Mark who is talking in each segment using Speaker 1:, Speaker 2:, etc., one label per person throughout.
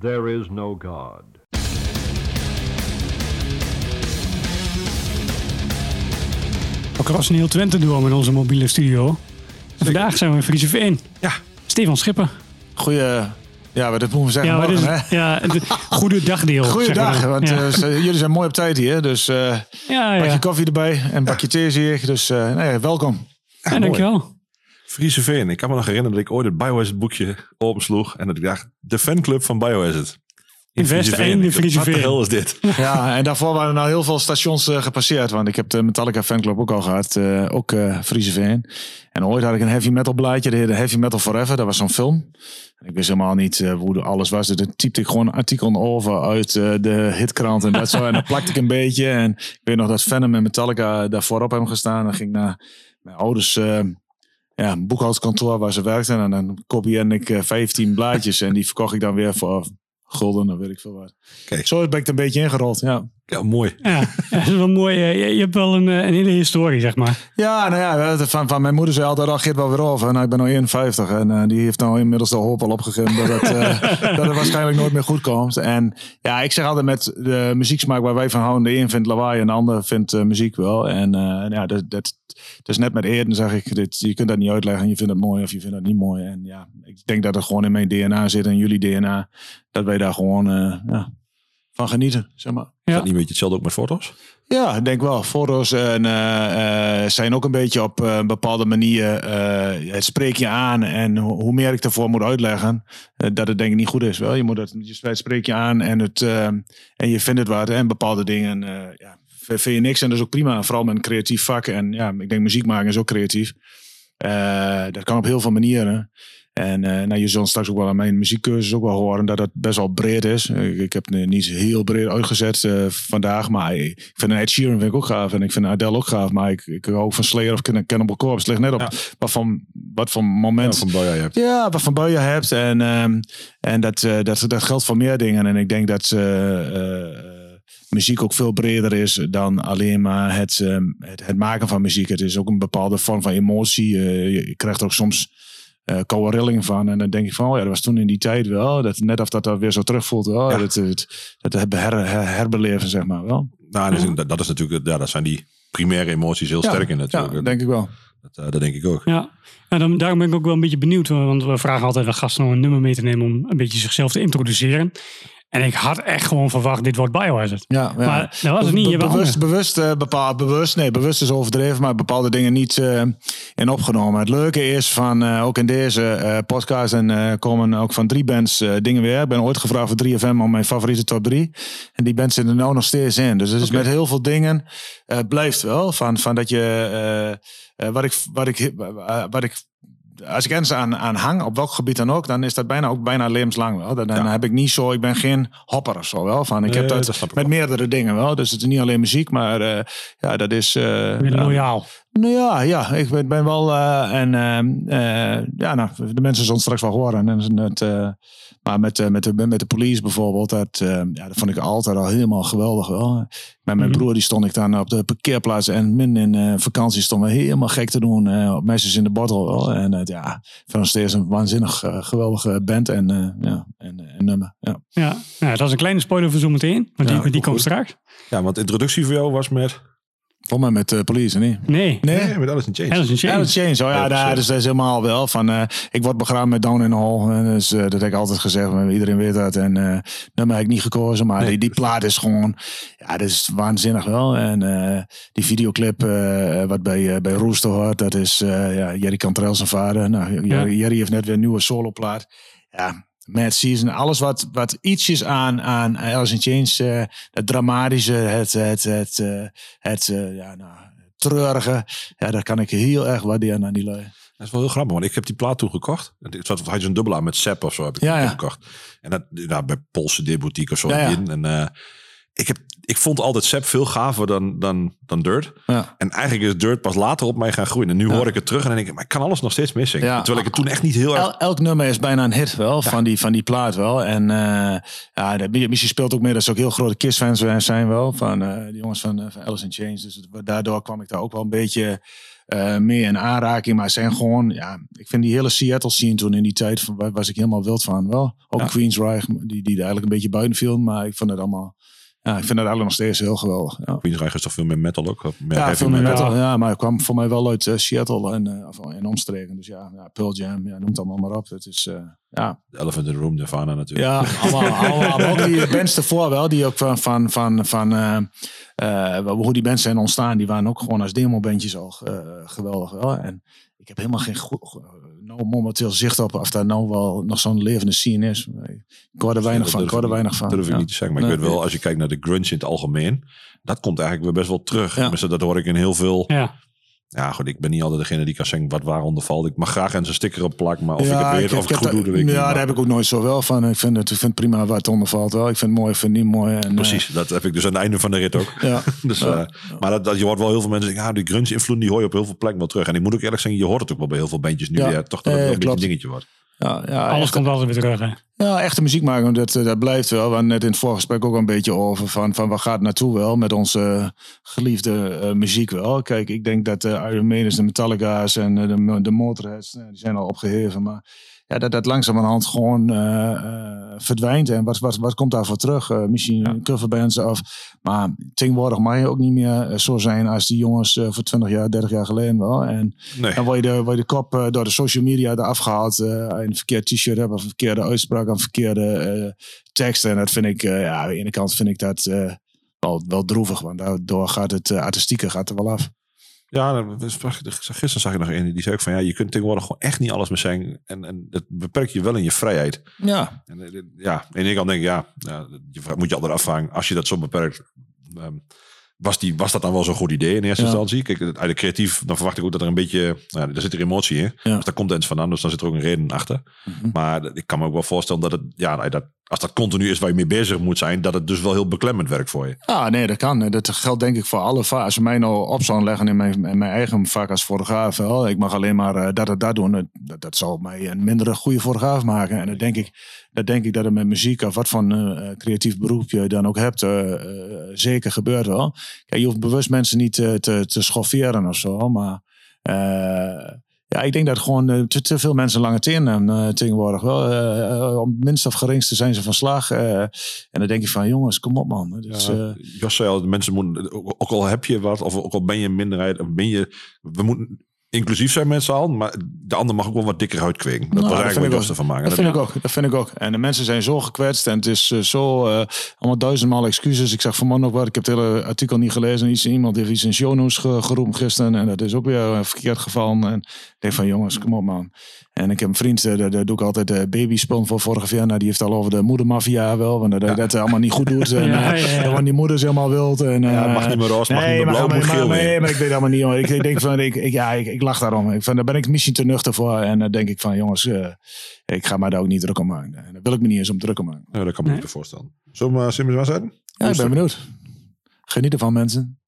Speaker 1: There is no God.
Speaker 2: We krassen heel Twente door met onze mobiele studio. En vandaag zijn we in Friese Veen.
Speaker 3: Ja.
Speaker 2: Stefan Schipper.
Speaker 3: Goeie, ja, wat moeten we zeggen
Speaker 2: Ja,
Speaker 3: morgen,
Speaker 2: is,
Speaker 3: hè?
Speaker 2: ja, goede dagdeel.
Speaker 3: want
Speaker 2: ja.
Speaker 3: eh, jullie zijn mooi op tijd hier. Dus eh
Speaker 2: ja,
Speaker 3: bakje
Speaker 2: ja.
Speaker 3: koffie erbij en een bakje thee zie ik. Dus eh, nee, welkom.
Speaker 2: ja, dankjewel.
Speaker 4: Friese Veen. Ik kan me nog herinneren dat ik ooit het Biohazard boekje opensloeg. En dat ik dacht, de fanclub van Biohazard. In
Speaker 2: West
Speaker 4: Friese Veen.
Speaker 2: en
Speaker 4: Wat de hel is dit?
Speaker 3: Ja, en daarvoor waren er nou heel veel stations eh, gepasseerd. Want ik heb de Metallica fanclub ook al gehad. eh, ook eh Friese Veen. En ooit had ik een heavy metal blaadje. De Heavy Metal Forever. Dat was zo'n film. Ik wist helemaal niet hoe alles was. Dus dan typte ik gewoon een artikel over uit de hitkrant. En dat zo. En dan plakte ik een beetje. En ik weet nog dat Venom en Metallica daar voorop hebben gestaan. Dan ging ik naar mijn ouders... ja, een boekhoudkantoor waar ze werkten. En dan kopieerde ik eh, 15 blaadjes. En die verkocht ik dan weer voor gulden. of weet ik veel wat.
Speaker 4: Kijk.
Speaker 3: Zo ben ik er een beetje ingerold. Ja.
Speaker 4: Ja, mooi.
Speaker 2: Ja, ja, dat is wel mooi. Je, je hebt wel een, eh, een hele historie, zeg maar.
Speaker 3: Ja, nou ja, van, van mijn moeder zei altijd, al geeft wel weer over. Nou, ik ben nu 51 en eh, die heeft nou inmiddels de hoop al opgegeven dat het, eh, dat het waarschijnlijk nooit meer goed komt. En ja, ik zeg altijd met de muzieksmaak waar wij van houden, de een vindt lawaai en de ander vindt muziek wel. En eh, ja, dat, dat, dat is net met Eerden, zeg ik, dit, je kunt dat niet uitleggen. Je vindt het mooi of je vindt het niet mooi. En ja, ik denk dat het gewoon in mijn DNA zit en jullie DNA, dat wij daar gewoon eh, ja, van genieten, zeg maar.
Speaker 4: Is dat niet een beetje hetzelfde ook met foto's?
Speaker 3: Ja, ik denk wel. Foto's en, eh, eh, zijn ook een beetje op eh, een bepaalde manier. eh, het spreek je aan en ho- hoe meer ik ervoor moet uitleggen, eh, dat het denk ik niet goed is. Wel, je moet het, je het spreek je aan en, het, eh, en je vindt het wat en bepaalde dingen. eh, ja, vind je niks en dat is ook prima. Vooral met een creatief vak. En ja, ik denk muziek maken is ook creatief. Eh, dat kan op heel veel manieren. En eh, nou, je zult straks ook wel aan mijn muziekcursus ook wel horen dat het best wel breed is. Ik, ik heb het niet heel breed uitgezet eh, vandaag, maar ik vind Ed Sheeran vind ik ook gaaf en ik vind Adele ook gaaf. Maar ik, ik hou ook van Slayer of Can- Cannibal Corpse. Het ligt net op wat, van, wat voor
Speaker 4: Ja,
Speaker 3: moment
Speaker 4: van Boya je hebt.
Speaker 3: ja, wat van buien hebt. En, ehm, en dat, eh, dat, dat geldt voor meer dingen. En ik denk dat eh, eh, muziek ook veel breder is dan alleen maar het, ehm, het, het maken van muziek. Het is ook een bepaalde vorm van emotie. Eh, je, je krijgt ook soms eh koude rillingen van. En dan denk ik van, oh ja, dat was toen in die tijd wel. Dat, net of dat dat weer zo terugvoelt. Wel.
Speaker 4: Ja.
Speaker 3: Dat, het, dat her, her- herbeleven, zeg maar wel.
Speaker 4: Nou, dat, is, dat, dat is natuurlijk, ja, dat zijn die primaire emoties heel sterk in natuurlijk.
Speaker 3: Ja, denk ik wel.
Speaker 4: dat, eh, dat denk ik ook.
Speaker 2: Ja. En dan, daarom ben ik ook wel een beetje benieuwd. Want we vragen altijd de gasten om een nummer mee te nemen om een beetje zichzelf te introduceren. En ik had echt gewoon verwacht, dit wordt Biohazard.
Speaker 3: Ja, ja.
Speaker 2: Maar dat was het niet. Je
Speaker 3: Be- bewust, bewust, eh, bepaald, bewust, nee, bewust is overdreven, maar bepaalde dingen niet eh, in opgenomen. Het leuke is van, eh, ook in deze podcast, en komen ook van drie bands dingen weer. Ik ben ooit gevraagd voor 3FM om mijn favoriete top 3. En die bands zitten er nou nog steeds in. Dus het is met heel veel dingen, blijft wel. Van, van dat je, wat ik, wat ik, wat ik als ik ergens aan, aan hang, op welk gebied dan ook, dan is dat bijna ook bijna levenslang wel. Dan, dan
Speaker 4: Ja.
Speaker 3: heb ik niet zo, ik ben geen hopper of zo wel. Van, ik heb dat, met
Speaker 4: wel.
Speaker 3: meerdere dingen wel. Dus het is niet alleen muziek, maar eh, ja, dat is. ja,
Speaker 2: loyaal.
Speaker 3: Nou ja, ja, ik ben, ben wel. eh, en ehm, eh, ja, nou, de mensen zullen straks wel horen. En het, eh, maar met, eh, met, de, met de police bijvoorbeeld, dat, eh, ja, dat vond ik altijd al helemaal geweldig wel. Met mijn
Speaker 2: Mhm.
Speaker 3: broer die stond ik dan op de parkeerplaats en min in eh, vakantie stonden we helemaal gek te doen eh, op Meisjes in de Bottle. Wel. En het ja, ik vind nog steeds een waanzinnig eh, geweldige band en, eh, ja, en, en nummer. Ja.
Speaker 2: Ja. Nou, dat is een kleine spoiler voor zometeen. Want
Speaker 3: Ja,
Speaker 2: die, die komt straks.
Speaker 4: Ja, want de introductie voor jou was met...
Speaker 3: Volgens mij met de police, niet?
Speaker 2: Nee.
Speaker 3: Nee?
Speaker 4: Nee, met Alice in Chains.
Speaker 2: Alice in Chains.
Speaker 3: Change. Oh ja, daar, dus dat is helemaal wel. Van, eh, ik word begraven met Down in Hall. En dus, eh, dat heb ik altijd gezegd. maar Iedereen weet dat. En eh nummer heb ik niet gekozen. Maar die, die plaat is gewoon... Ja, dat is waanzinnig wel. En eh, die videoclip eh, wat bij, eh, bij Rooster hoort. Dat is eh, ja, Jerry Cantrell zijn vader. Nou, Jerry, Jerry heeft net weer een nieuwe soloplaat. Ja, Mad Season. Alles wat, wat ietsjes aan, aan Alice in Chains... eh, het dramatische, het... het, het, eh, het eh, ja, nou, treurige. Ja, dat kan ik heel erg waarderen aan die lui.
Speaker 4: Dat is wel heel grappig, want ik heb die plaat toen gekocht. Het zat had je zo'n dubbel aan met Sepp of zo heb ik
Speaker 3: Ja, ja.
Speaker 4: gekocht. En dat nou, bij Poolse Deboutique of zo.
Speaker 3: Ja,
Speaker 4: in. En ik, heb, ik vond altijd Sepp veel gaver dan, dan, dan Dirt.
Speaker 3: Ja.
Speaker 4: En eigenlijk is Dirt pas later op mij gaan groeien. En nu hoor ik het terug en dan denk ik, maar ik kan alles nog steeds missen.
Speaker 3: Ja.
Speaker 4: Terwijl ik het toen echt niet heel erg...
Speaker 3: El- elk nummer is bijna een hit wel, van, die, van die plaat wel. En eh ja, de, Missie speelt ook mee dat ze ook heel grote Kiss-fans zijn wel. Van eh, die jongens van, eh, van Alice in Chains. Dus daardoor kwam ik daar ook wel een beetje eh, meer in aanraking. Maar zijn gewoon, ja, ik vind die hele Seattle scene toen in die tijd, van, was ik helemaal wild van. Wel, ook
Speaker 4: Ja.
Speaker 3: Queensrÿche, die, die er eigenlijk een beetje buiten viel. Maar ik vond het allemaal, ja, ik vind het eigenlijk nog steeds heel geweldig. Ja.
Speaker 4: Queensrÿche is toch veel meer metal ook? Meer
Speaker 3: Ja, veel meer
Speaker 4: metal.
Speaker 3: metal. Ja, maar het kwam voor mij wel uit eh, Seattle en, eh, of en omstreken. Dus ja, ja, Pearl Jam, ja, noem het allemaal maar op. Het is, eh, ja,
Speaker 4: The Elephant in the Room, Nirvana natuurlijk.
Speaker 3: ja, allemaal, allemaal. Ook die bands ervoor wel, die ook van, van, van, van eh, eh, hoe die bands zijn ontstaan, die waren ook gewoon als demobandjes al eh, geweldig wel. En ik heb helemaal geen goed, go- nou momenteel zicht op of daar nou wel nog zo'n levende scene is. Ik hoor er weinig van, ik hoor er weinig van.
Speaker 4: Dat durf ik
Speaker 3: ja.
Speaker 4: niet te zeggen. Maar ik weet wel, als je kijkt naar de grunge in het algemeen, dat komt eigenlijk weer best wel terug.
Speaker 3: Ja.
Speaker 4: Dat hoor ik in heel veel.
Speaker 2: Ja.
Speaker 4: Goed, ik ben niet altijd degene die kan zeggen wat waaronder valt. Ik mag graag eens een sticker op plakken, maar of ik het weet, of ik het goed doe, dat weet ik
Speaker 3: Ja, daar heb ik ook nooit zo wel van. Ik vind het, ik vind prima het onder valt wel. Ik vind het mooi, ik vind het niet mooi. En, eh,
Speaker 4: Precies, dat heb ik dus aan het einde van de rit ook.
Speaker 3: ja.
Speaker 4: Dus,
Speaker 3: Ja.
Speaker 4: eh, maar dat, dat, je hoort wel heel veel mensen zeggen, ja, die grunge invloed die hoor je op heel veel plekken wel terug. En ik moet ook eerlijk zeggen, je hoort het ook wel bij heel veel bandjes nu.
Speaker 3: Ja.
Speaker 4: Toch dat het wel een beetje een dingetje wordt.
Speaker 3: Ja, ja,
Speaker 2: Alles
Speaker 3: echt,
Speaker 2: komt altijd weer terug. Hè.
Speaker 3: ja, echte muziek maken, dat, eh, dat blijft wel. We hadden net in het voorgesprek ook een beetje over van, van waar gaat naartoe wel met onze geliefde eh, muziek wel. Kijk, ik denk dat de Iron Maidens, de Metallica's en eh, de, de Motorheads, eh, die zijn al opgeheven. Maar ja, dat dat langzamerhand gewoon eh, eh, verdwijnt. En wat, wat, wat komt daarvoor terug? Eh, misschien coverbands of... Maar tegenwoordig mag je ook niet meer zo zijn als die jongens voor 20 jaar, 30 jaar geleden wel. En
Speaker 4: Nee,
Speaker 3: dan word je de, word je de kop door de social media eraf gehaald. eh een verkeerd t-shirt hebt, of een verkeerde uitspraak, een verkeerde tekst. En dat vind ik, ja, aan de ene kant vind ik dat wel, wel droevig. Want daardoor gaat het artistieke gaat er wel af.
Speaker 4: Ja, prachtig. gisteren zag ik nog een die zei ook van ja, je kunt tegenwoordig gewoon echt niet alles meer zijn. En, en dat beperkt je wel in je vrijheid.
Speaker 3: Ja,
Speaker 4: En, eh, ja, de ene kant denk ik ja, ja je moet je altijd afvragen, als je dat zo beperkt, ehm, was, die, was dat dan wel zo'n goed idee in eerste
Speaker 3: Ja.
Speaker 4: instantie? Kijk, uit de creatief, dan verwacht ik ook dat er een beetje, nou, ja, er zit er emotie in.
Speaker 3: Ja.
Speaker 4: Dus daar komt iets vandaan, dus dan zit er ook een reden achter.
Speaker 3: Mhm.
Speaker 4: Maar ik kan me ook wel voorstellen dat het, ja, nou, dat, als dat continu is waar je mee bezig moet zijn, dat het dus wel heel beklemmend werkt voor je.
Speaker 3: Ah, nee, dat kan. Dat geldt denk ik voor alle je mij nou op zou leggen in mijn, in mijn eigen vak als fotograaf, wel, ik mag alleen maar eh, dat en dat doen. Dat, dat zal mij een minder goede fotograaf maken. En dan denk ik dat, denk ik dat het met muziek of wat voor eh, creatief beroep je dan ook hebt, eh, eh, zeker gebeurt wel. Kijk, je hoeft bewust mensen niet te, te, schofferen of zo, maar... ja, ik denk dat gewoon te, te veel mensen lange teen tegenwoordig. Wel, eh, om minst of geringste zijn ze van slag. en dan denk ik van, jongens, kom op man. Dus,
Speaker 4: Ja, Jos zei al, de mensen moeten, ook ook al heb je wat, of ook al ben je een minderheid, of ben je, we moeten inclusief zijn met z'n allen, maar de ander mag ook wel wat dikker uitkweken. Dat
Speaker 3: Nou,
Speaker 4: was eigenlijk wat ervan maken.
Speaker 3: Dat vind ik ook. Dat vind ik ook. En de mensen zijn zo gekwetst en het is eh, zo eh, allemaal duizendmaal excuses. Ik zag vanmorgen ook wat. Ik heb het hele artikel niet gelezen. Iets, iemand heeft iets in ge- geroepen gisteren en dat is ook weer eh, verkeerd gevallen. En ik denk van jongens, kom op man. En ik heb een vriend, eh, daar, daar doe ik altijd de babyspul voor vorige Vienna. Die heeft al over de moedermafia wel. Want dat dat dat allemaal niet goed doet. En,
Speaker 2: Ja,
Speaker 3: eh,
Speaker 2: ja,
Speaker 3: worden die moeders helemaal wild. En,
Speaker 4: Ja,
Speaker 3: eh,
Speaker 4: mag niet meer roze, mag
Speaker 3: nee,
Speaker 4: niet meer
Speaker 3: maar-
Speaker 4: blauw,
Speaker 3: maar-. Nee, maar ik weet allemaal niet. Hoor. Ik, ik denk van, ik, ik, ja, ik, ik lach daarom. Ik, van, daar ben ik misschien te nuchter voor. En dan denk ik van, jongens, eh, ik ga me daar ook niet druk om maken. En daar wil ik me niet eens om druk om maken.
Speaker 4: Ja, dat kan me
Speaker 2: Nee.
Speaker 4: niet voorstellen. Zullen we maar Simmers maar zijn?
Speaker 3: Ja, ik ben benieuwd. Geniet ervan, mensen.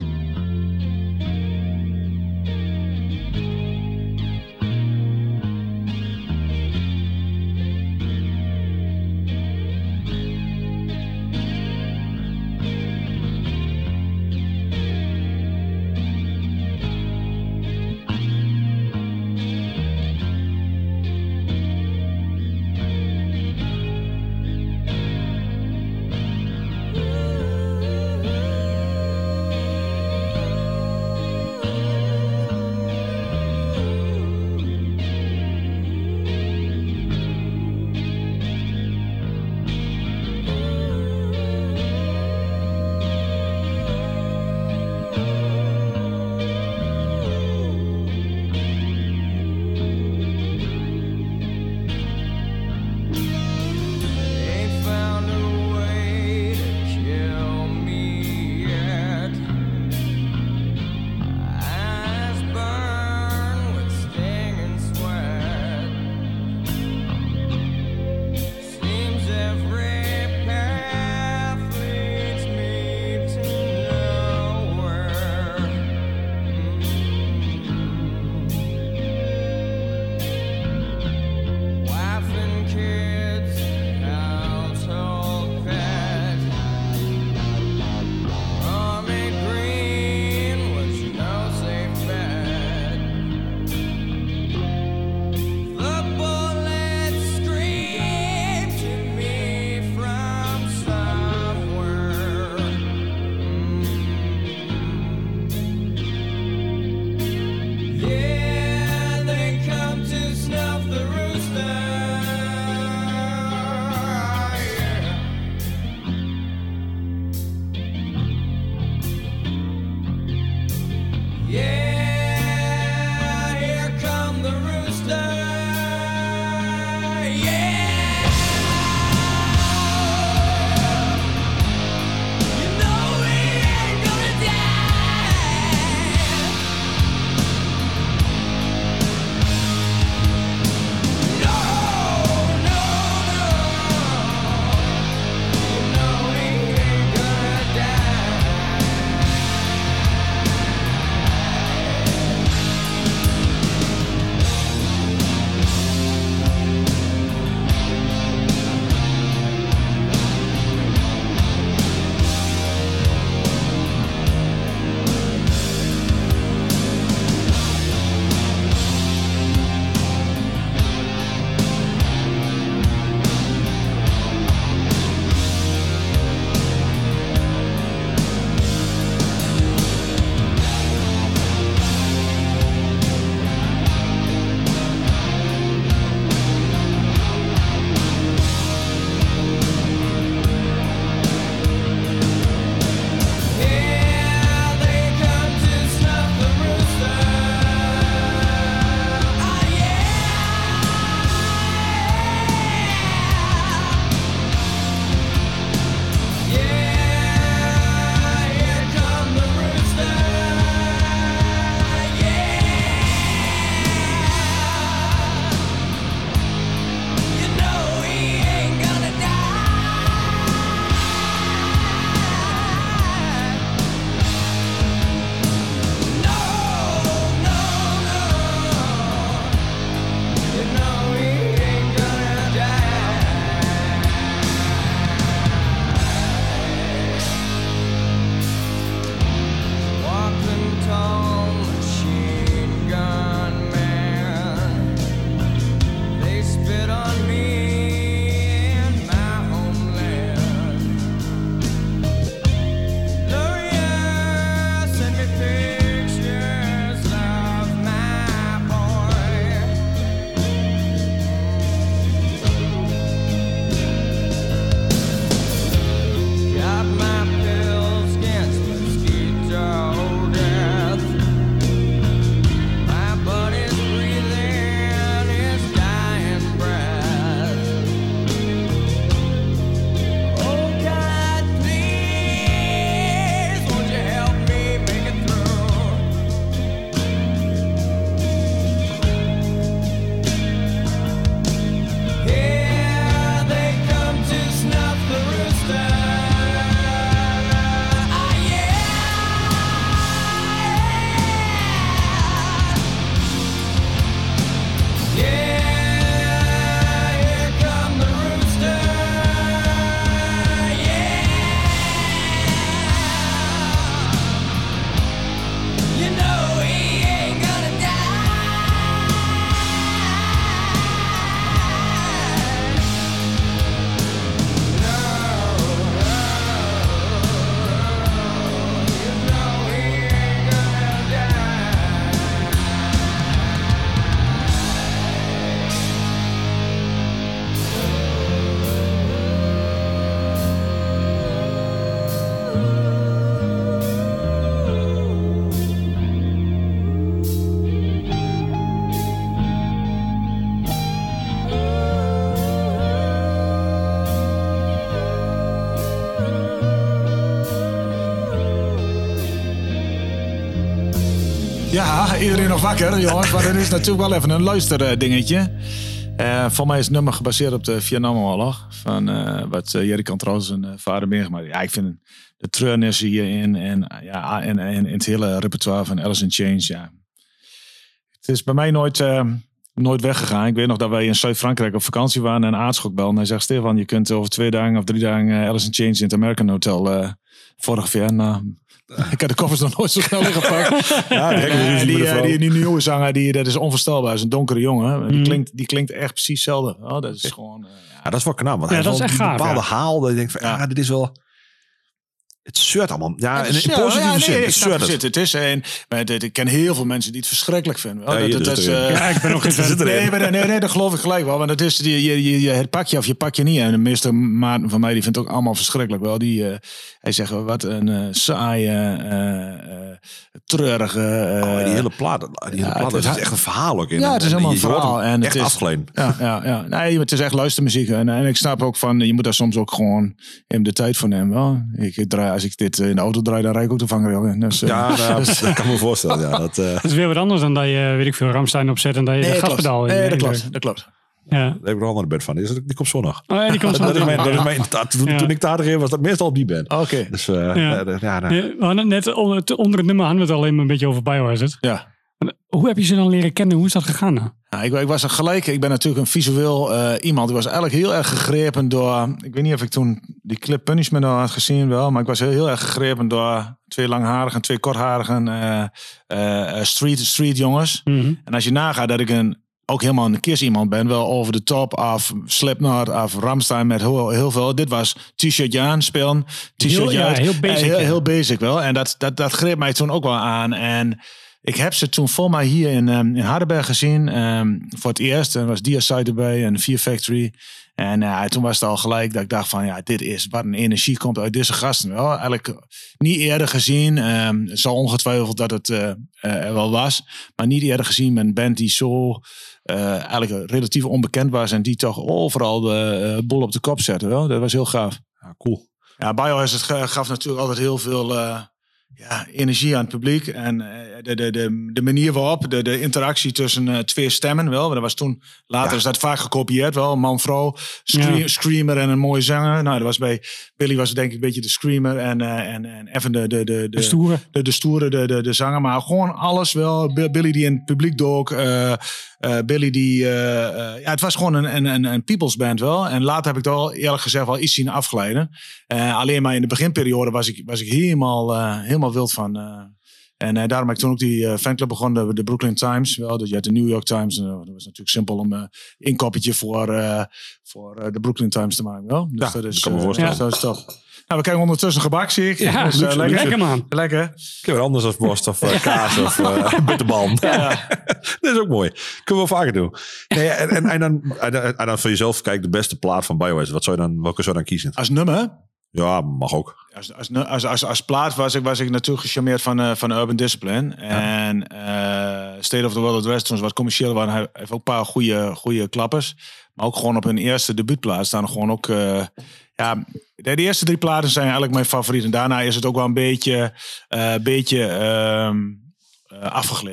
Speaker 3: Iedereen nog wakker, jongens. Maar het is natuurlijk wel even een luisterdingetje. Uh, voor mij is het nummer gebaseerd op de Vietnamoorlog. Van uh, wat uh, Jerry zijn vader meegemaakt. Ja, ik vind de treurnis hierin en, ja, en, en, en het hele repertoire van Alice in Chains. Ja. Het is bij mij nooit, nooit weggegaan. Ik weet nog dat wij in Zuid-Frankrijk op vakantie waren en Aardschok belde. En hij zegt, Stefan, je kunt over twee dagen of drie dagen Alice in Chains in het American Hotel vorig Vienna ik heb de koffers nog nooit zo snel gepakt. ja, die, die, die, die, nieuwe zanger, die, dat is onvoorstelbaar. Dat is een donkere jongen. Die, mm. klinkt, die klinkt echt precies hetzelfde. Oh, dat is gewoon... Uh,
Speaker 4: ja, dat is wel knap. Want ja, hij dat is echt gaaf, een bepaalde haal. Dat je denkt van, ja, dit is wel... Het shirt allemaal. Ja, in, in positieve ja, zin. Het
Speaker 3: het. het is een. Ik ken heel veel mensen die het verschrikkelijk vinden.
Speaker 2: Ja,
Speaker 3: dat,
Speaker 2: dat is, uh, ja, ik ben nog geen
Speaker 3: nee, nee, nee, nee, dat geloof ik gelijk wel. Want het is je, je, je, het pak je of je pak je niet. En de meeste maten van mij die vindt het ook allemaal verschrikkelijk wel. Die, uh, hij zegt wat een uh, saaie, treurige.
Speaker 4: Oh, die hele plaat, die hele plaat, het, is echt een verhaal ook in.
Speaker 3: Ja, het is helemaal een verhaal. En
Speaker 4: echt afgeleid.
Speaker 3: Ja, ja, ja. Nee, het is echt luistermuziek. En, en ik snap ook van, je moet daar soms ook gewoon in de tijd voor nemen. Wel. Ik draai, als ik dit in de auto draai, dan rijd ik ook de vangrail in. Dus,
Speaker 4: ja, nou, dus, dat kan me voorstellen. Ja, dat,
Speaker 2: dat is weer wat anders dan dat je, weet ik veel, Ramstein opzet en dat je nee, de gaspedaal
Speaker 3: in. Nee, dat klopt. Dat klopt.
Speaker 2: Ja.
Speaker 4: Daar heb ik nog een bed van. Die, is, die komt zondag.
Speaker 2: Oh, ja, die komt zondag.
Speaker 4: dat is mijn, dat is mijn, toen, ja. toen ik daar ging, was dat meestal op die band.
Speaker 3: Oké. Okay.
Speaker 4: Dus uh, ja. Ja, nou.
Speaker 2: we hadden net onder, onder het nummer hadden we het alleen maar een beetje over Biohazard.
Speaker 3: Ja.
Speaker 2: Hoe heb je ze dan leren kennen? Hoe is dat gegaan nou?
Speaker 3: Nou, ik, ik, was er gelijk. Ik ben natuurlijk een visueel uh, iemand. Ik was eigenlijk heel erg gegrepen door. Ik weet niet of ik toen die clip Punishment al had gezien, wel. Maar ik was heel, heel erg gegrepen door twee langharigen, twee kortharigen uh, uh, street, street jongens. Mm -hmm. En als je nagaat dat ik een ook helemaal een kiss iemand ben. Wel over de top af Slipknot af Ramstein met heel, heel veel. Dit was t-shirt aan spelen. T-shirt
Speaker 2: ja, heel basic.
Speaker 3: Heel, heel, basic wel. En dat, dat, dat greep mij toen ook wel aan. En ik heb ze toen voor mij hier in, um, in Hardenberg gezien. Um, voor het eerst. En was Diaside erbij en Fear Factory. En uh, toen was het al gelijk dat ik dacht van ja, dit is wat een energie komt uit deze gasten. Wel, eigenlijk niet eerder gezien. Um, het zal ongetwijfeld dat het uh, uh, er wel was. Maar niet eerder gezien met een band die zo eigenlijk relatief onbekend was. En die toch overal de boel op de kop zette. Wel. Dat was heel gaaf.
Speaker 4: Ja, cool.
Speaker 3: Ja, Biohazard gaf natuurlijk altijd heel veel ja, energie aan het publiek. En de, de, de, de manier waarop, de, de interactie tussen uh, twee stemmen wel. Dat was toen, later ja. is dat vaak gekopieerd wel. Man-vrouw, ja. screamer en een mooie zanger. Nou, dat was bij Billy was denk ik een beetje de screamer. En, uh, en, en even de, de, de,
Speaker 2: de, stoere.
Speaker 3: De, de stoere, de, de, de zanger. Maar gewoon alles wel. Billy die in het publiek dook. Uh, uh, Billy die, uh, uh, ja, het was gewoon een, een, een people's band wel. En later heb ik het al eerlijk gezegd wel iets zien afglijden. alleen maar in de beginperiode was ik, was ik helemaal, helemaal wild van. En uh, daarom heb ik toen ook die uh, fanclub begonnen, de, de, Brooklyn Times. Wel, dus je had de New York Times. En, uh, dat was natuurlijk simpel om een inkoppertje voor, voor de Brooklyn Times te maken. Wel. Dus
Speaker 4: ja,
Speaker 3: dat is,
Speaker 4: kan me voorstellen.
Speaker 3: Ja. Zo is Nou, we krijgen ondertussen gebak, zie ik.
Speaker 2: Ja, dus, lekker. lekker man.
Speaker 3: Lekker.
Speaker 4: Ik heb anders als worst of kaas of bitterbalm. Ja. dat is ook mooi. Kunnen we wel vaker doen. Nee, en, en, en, dan, en, dan voor jezelf, kijk, de beste plaat van Biohazard. Wat zou je dan, welke zou je dan kiezen?
Speaker 3: Als nummer?
Speaker 4: Ja, mag ook.
Speaker 3: Als, als, als, als, als plaat was ik, was ik natuurlijk gecharmeerd van, uh, van Urban Discipline. En uh, State of the World Address, toen wat commercieel waren, hij heeft ook een paar goede, goede klappers. Maar ook gewoon op hun eerste debuutplaat staan gewoon ook... Uh, ja, de, de, eerste drie platen zijn eigenlijk mijn favoriet. En daarna is het ook wel een beetje, beetje um,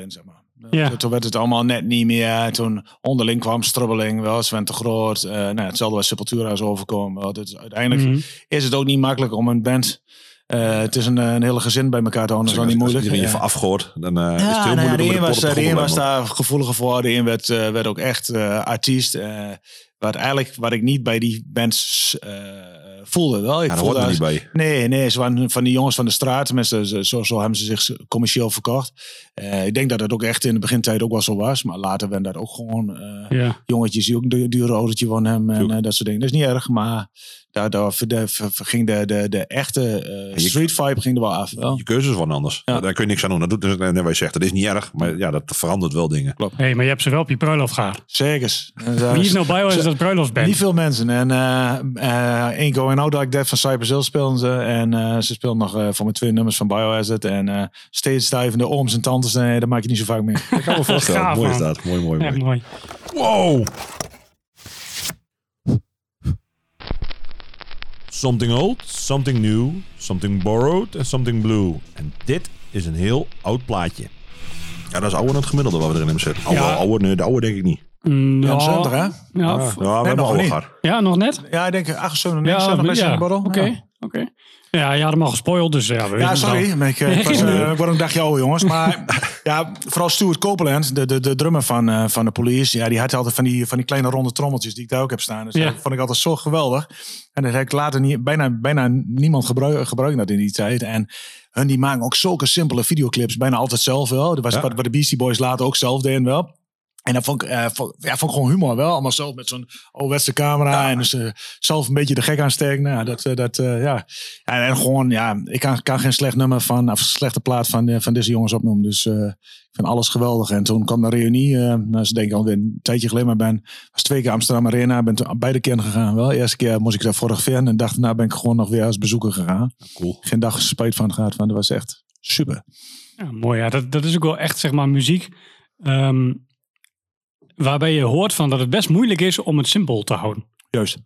Speaker 3: zeg maar.
Speaker 2: Ja.
Speaker 3: Toen werd het allemaal net niet meer. Toen onderling kwam strubbeling, wel Sven te groot. Uh, nou, hetzelfde was Sepultura is overkomen. Wel. Dus uiteindelijk mm -hmm. is het ook niet makkelijk om een band... Uh, het is een, een hele gezin bij elkaar te houden. Dat is wel niet moeilijk.
Speaker 4: Als je even afgooit, dan uh,
Speaker 3: ja,
Speaker 4: is het heel
Speaker 3: nou,
Speaker 4: moeilijk.
Speaker 3: De een was, de een was daar gevoeliger voor. De een werd, werd ook echt artiest. wat eigenlijk wat ik niet bij die bands voelde wel. Ik
Speaker 4: ja,
Speaker 3: voelde
Speaker 4: er niet bij.
Speaker 3: Nee, nee, ze waren van die jongens van de straat. Tenminste, zo, zo hebben ze zich commercieel verkocht. Uh, ik denk dat dat ook echt in de begintijd ook wel zo was. Maar later werden dat ook gewoon uh,
Speaker 2: ja.
Speaker 3: jongetjes die ook een dure autootje van hem en uh, dat soort dingen. Dat is niet erg, maar daar, daar ging de, de, de echte street vibe ging er wel af. Wel.
Speaker 4: Je keuzes waren anders. Ja. Daar kun je niks aan doen. Dat doet dus, net wat je zegt. Dat is niet erg, maar ja, dat verandert wel dingen.
Speaker 3: Klopt.
Speaker 2: Hey, maar je hebt ze wel op je bruiloft gehad.
Speaker 3: Zeker.
Speaker 2: Wie is nou bij als dat bruiloftsband?
Speaker 3: Niet veel mensen. En één Going Out Like That van Cypress Hill speelden ze. En ze speelden nog voor mijn twee nummers van Biohazard. En steeds stijvende ooms en tantes. Nee, dat maak je niet zo vaak meer.
Speaker 4: Ik kan me voorstellen.
Speaker 2: Gaaf,
Speaker 4: mooi is dat. Mooi, mooi,
Speaker 2: Echt
Speaker 4: mooi.
Speaker 2: mooi.
Speaker 4: Wow. Something old, something new, something borrowed en something blue. En dit is een heel oud plaatje. Ja, dat is ouder dan het gemiddelde wat we erin hebben zitten.
Speaker 2: Ja.
Speaker 4: oude, nee, de oude denk ik niet.
Speaker 2: Mm,
Speaker 3: Ja,
Speaker 2: ja,
Speaker 3: 70, hè?
Speaker 2: ja,
Speaker 4: Ja,
Speaker 2: f-
Speaker 4: we
Speaker 3: nee,
Speaker 4: hebben
Speaker 3: nog
Speaker 2: ja, nog net?
Speaker 3: Ja, ik denk 78,
Speaker 2: Ja,
Speaker 3: 79
Speaker 2: ja,
Speaker 3: in de borrel.
Speaker 2: oké.
Speaker 3: Ja.
Speaker 2: oké. Ja, je had hem al gespoild, dus ja. We
Speaker 3: sorry. maar Ik, eh, ik, was, eh, ik word een dagje ouder, jongens. Maar ja, vooral Stuart Copeland, de, de, de drummer van, eh, van de police. Ja, die had altijd van die, van die kleine ronde trommeltjes die ik daar ook heb staan. Dus
Speaker 2: Ja.
Speaker 3: dat vond ik altijd zo geweldig. En dat heb ik later niet, bijna, bijna niemand gebruik, gebruikt dat in die tijd. En hun die maken ook zulke simpele videoclips. Bijna altijd zelf wel. Dat was
Speaker 4: Ja.
Speaker 3: wat, wat de Beastie Boys later ook zelf deden wel. En dat vond ik, eh, vond, ja, vond ik gewoon humor wel. Allemaal zelf met zo'n ouderwetse camera. En dus eh, zelf een beetje de gek aansteken. Nou, dat, eh, dat, ja. En, en gewoon, ja, ik kan, kan geen slecht nummer van, of slechte plaat van, van deze jongens opnoemen. Dus ik vind alles geweldig. En toen kwam de reunie. nou, ze denken alweer een tijdje geleden, maar ben was twee keer Amsterdam Arena. Ben toen beide keer gegaan. Wel, eerste keer moest ik daar fotograferen. En dacht, nou ben ik gewoon nog weer als bezoeker gegaan.
Speaker 4: Cool.
Speaker 3: Geen dag spijt van gehad. Want dat was echt super.
Speaker 2: Ja, mooi. Ja, dat, dat is ook wel echt, zeg maar, muziek. ehm, waarbij je hoort van dat het best moeilijk is om het simpel te houden.
Speaker 3: Juist.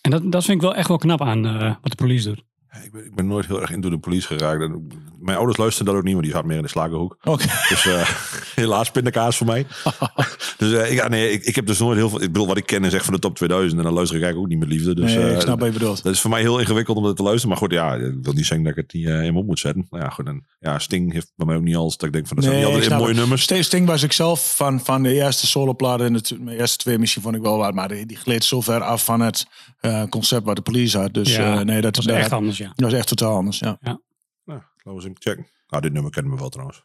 Speaker 2: En dat, dat vind ik wel echt wel knap aan eh, wat de police doet.
Speaker 4: Ja, Ik ben, ik ben nooit heel erg into de police geraakt. En Mijn ouders luisteren dat ook niet, want die zat meer in de slagerhoek.
Speaker 3: Oké.
Speaker 4: Dus eh, helaas pindakaas voor mij. dus eh, ik, ja, nee, ik, ik heb dus nooit heel veel... Ik bedoel, wat ik ken is echt van de top 2000. En dan luister ik eigenlijk ook niet met liefde. Dus
Speaker 3: nee,
Speaker 4: eh,
Speaker 3: ik snap wat je bedoelt.
Speaker 4: dat is voor mij heel ingewikkeld om dat te luisteren. Maar goed, ja, ik wil niet zeggen dat ik het niet eh, in op moet zetten. Nou ja, goed. En, ja, Sting heeft bij mij ook niet alles dat ik denk van... Dat zijn
Speaker 3: Nee,
Speaker 4: niet
Speaker 3: ik
Speaker 4: altijd mooie
Speaker 3: het.
Speaker 4: nummers.
Speaker 3: Sting, Sting was ik zelf van, van de eerste soloplaten en de, eerste twee misschien vond ik wel wat, maar die, die gleed zo ver af van het eh, concept wat de police had. Dus
Speaker 2: Ja,
Speaker 3: eh, nee, dat,
Speaker 2: Dat is echt
Speaker 3: dat,
Speaker 2: anders, ja.
Speaker 3: dat was echt totaal anders. Ja.
Speaker 4: Nou, laten we eens even checken. Nou, dit nummer kennen we wel trouwens.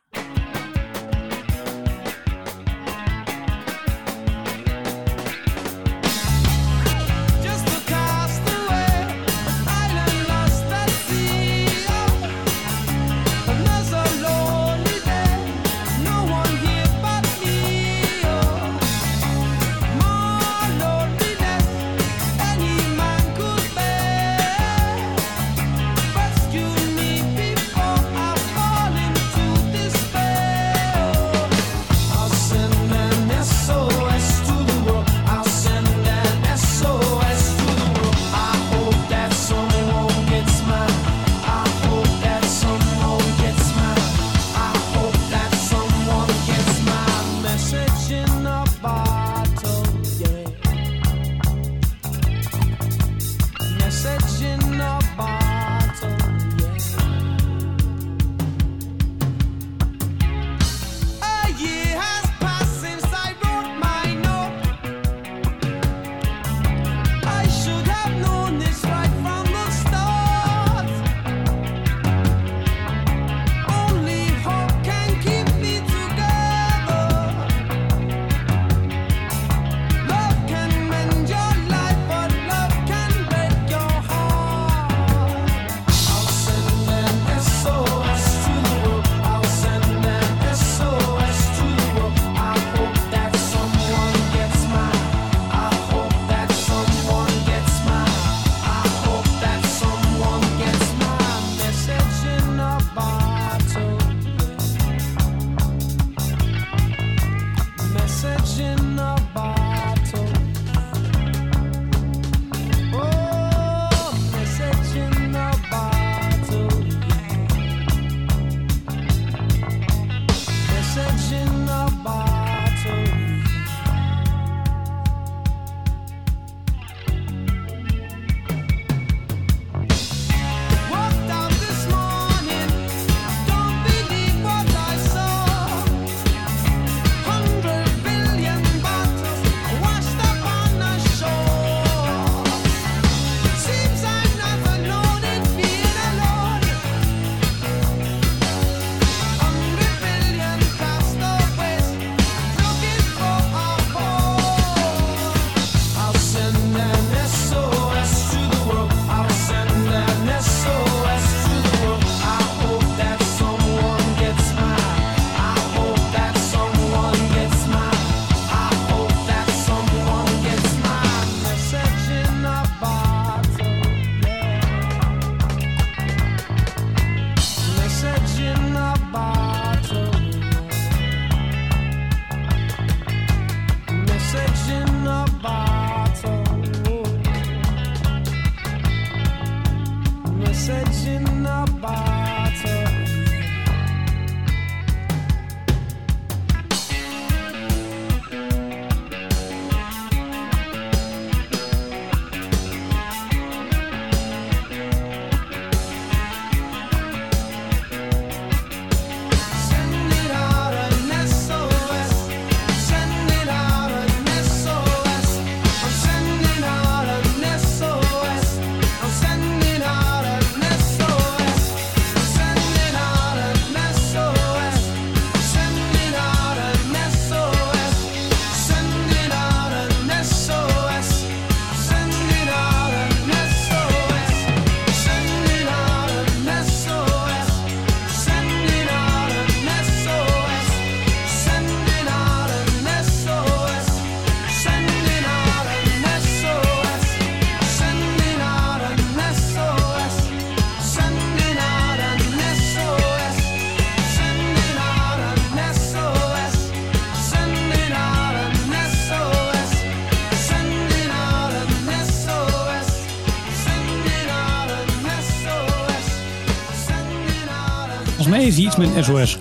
Speaker 2: Met een SOS.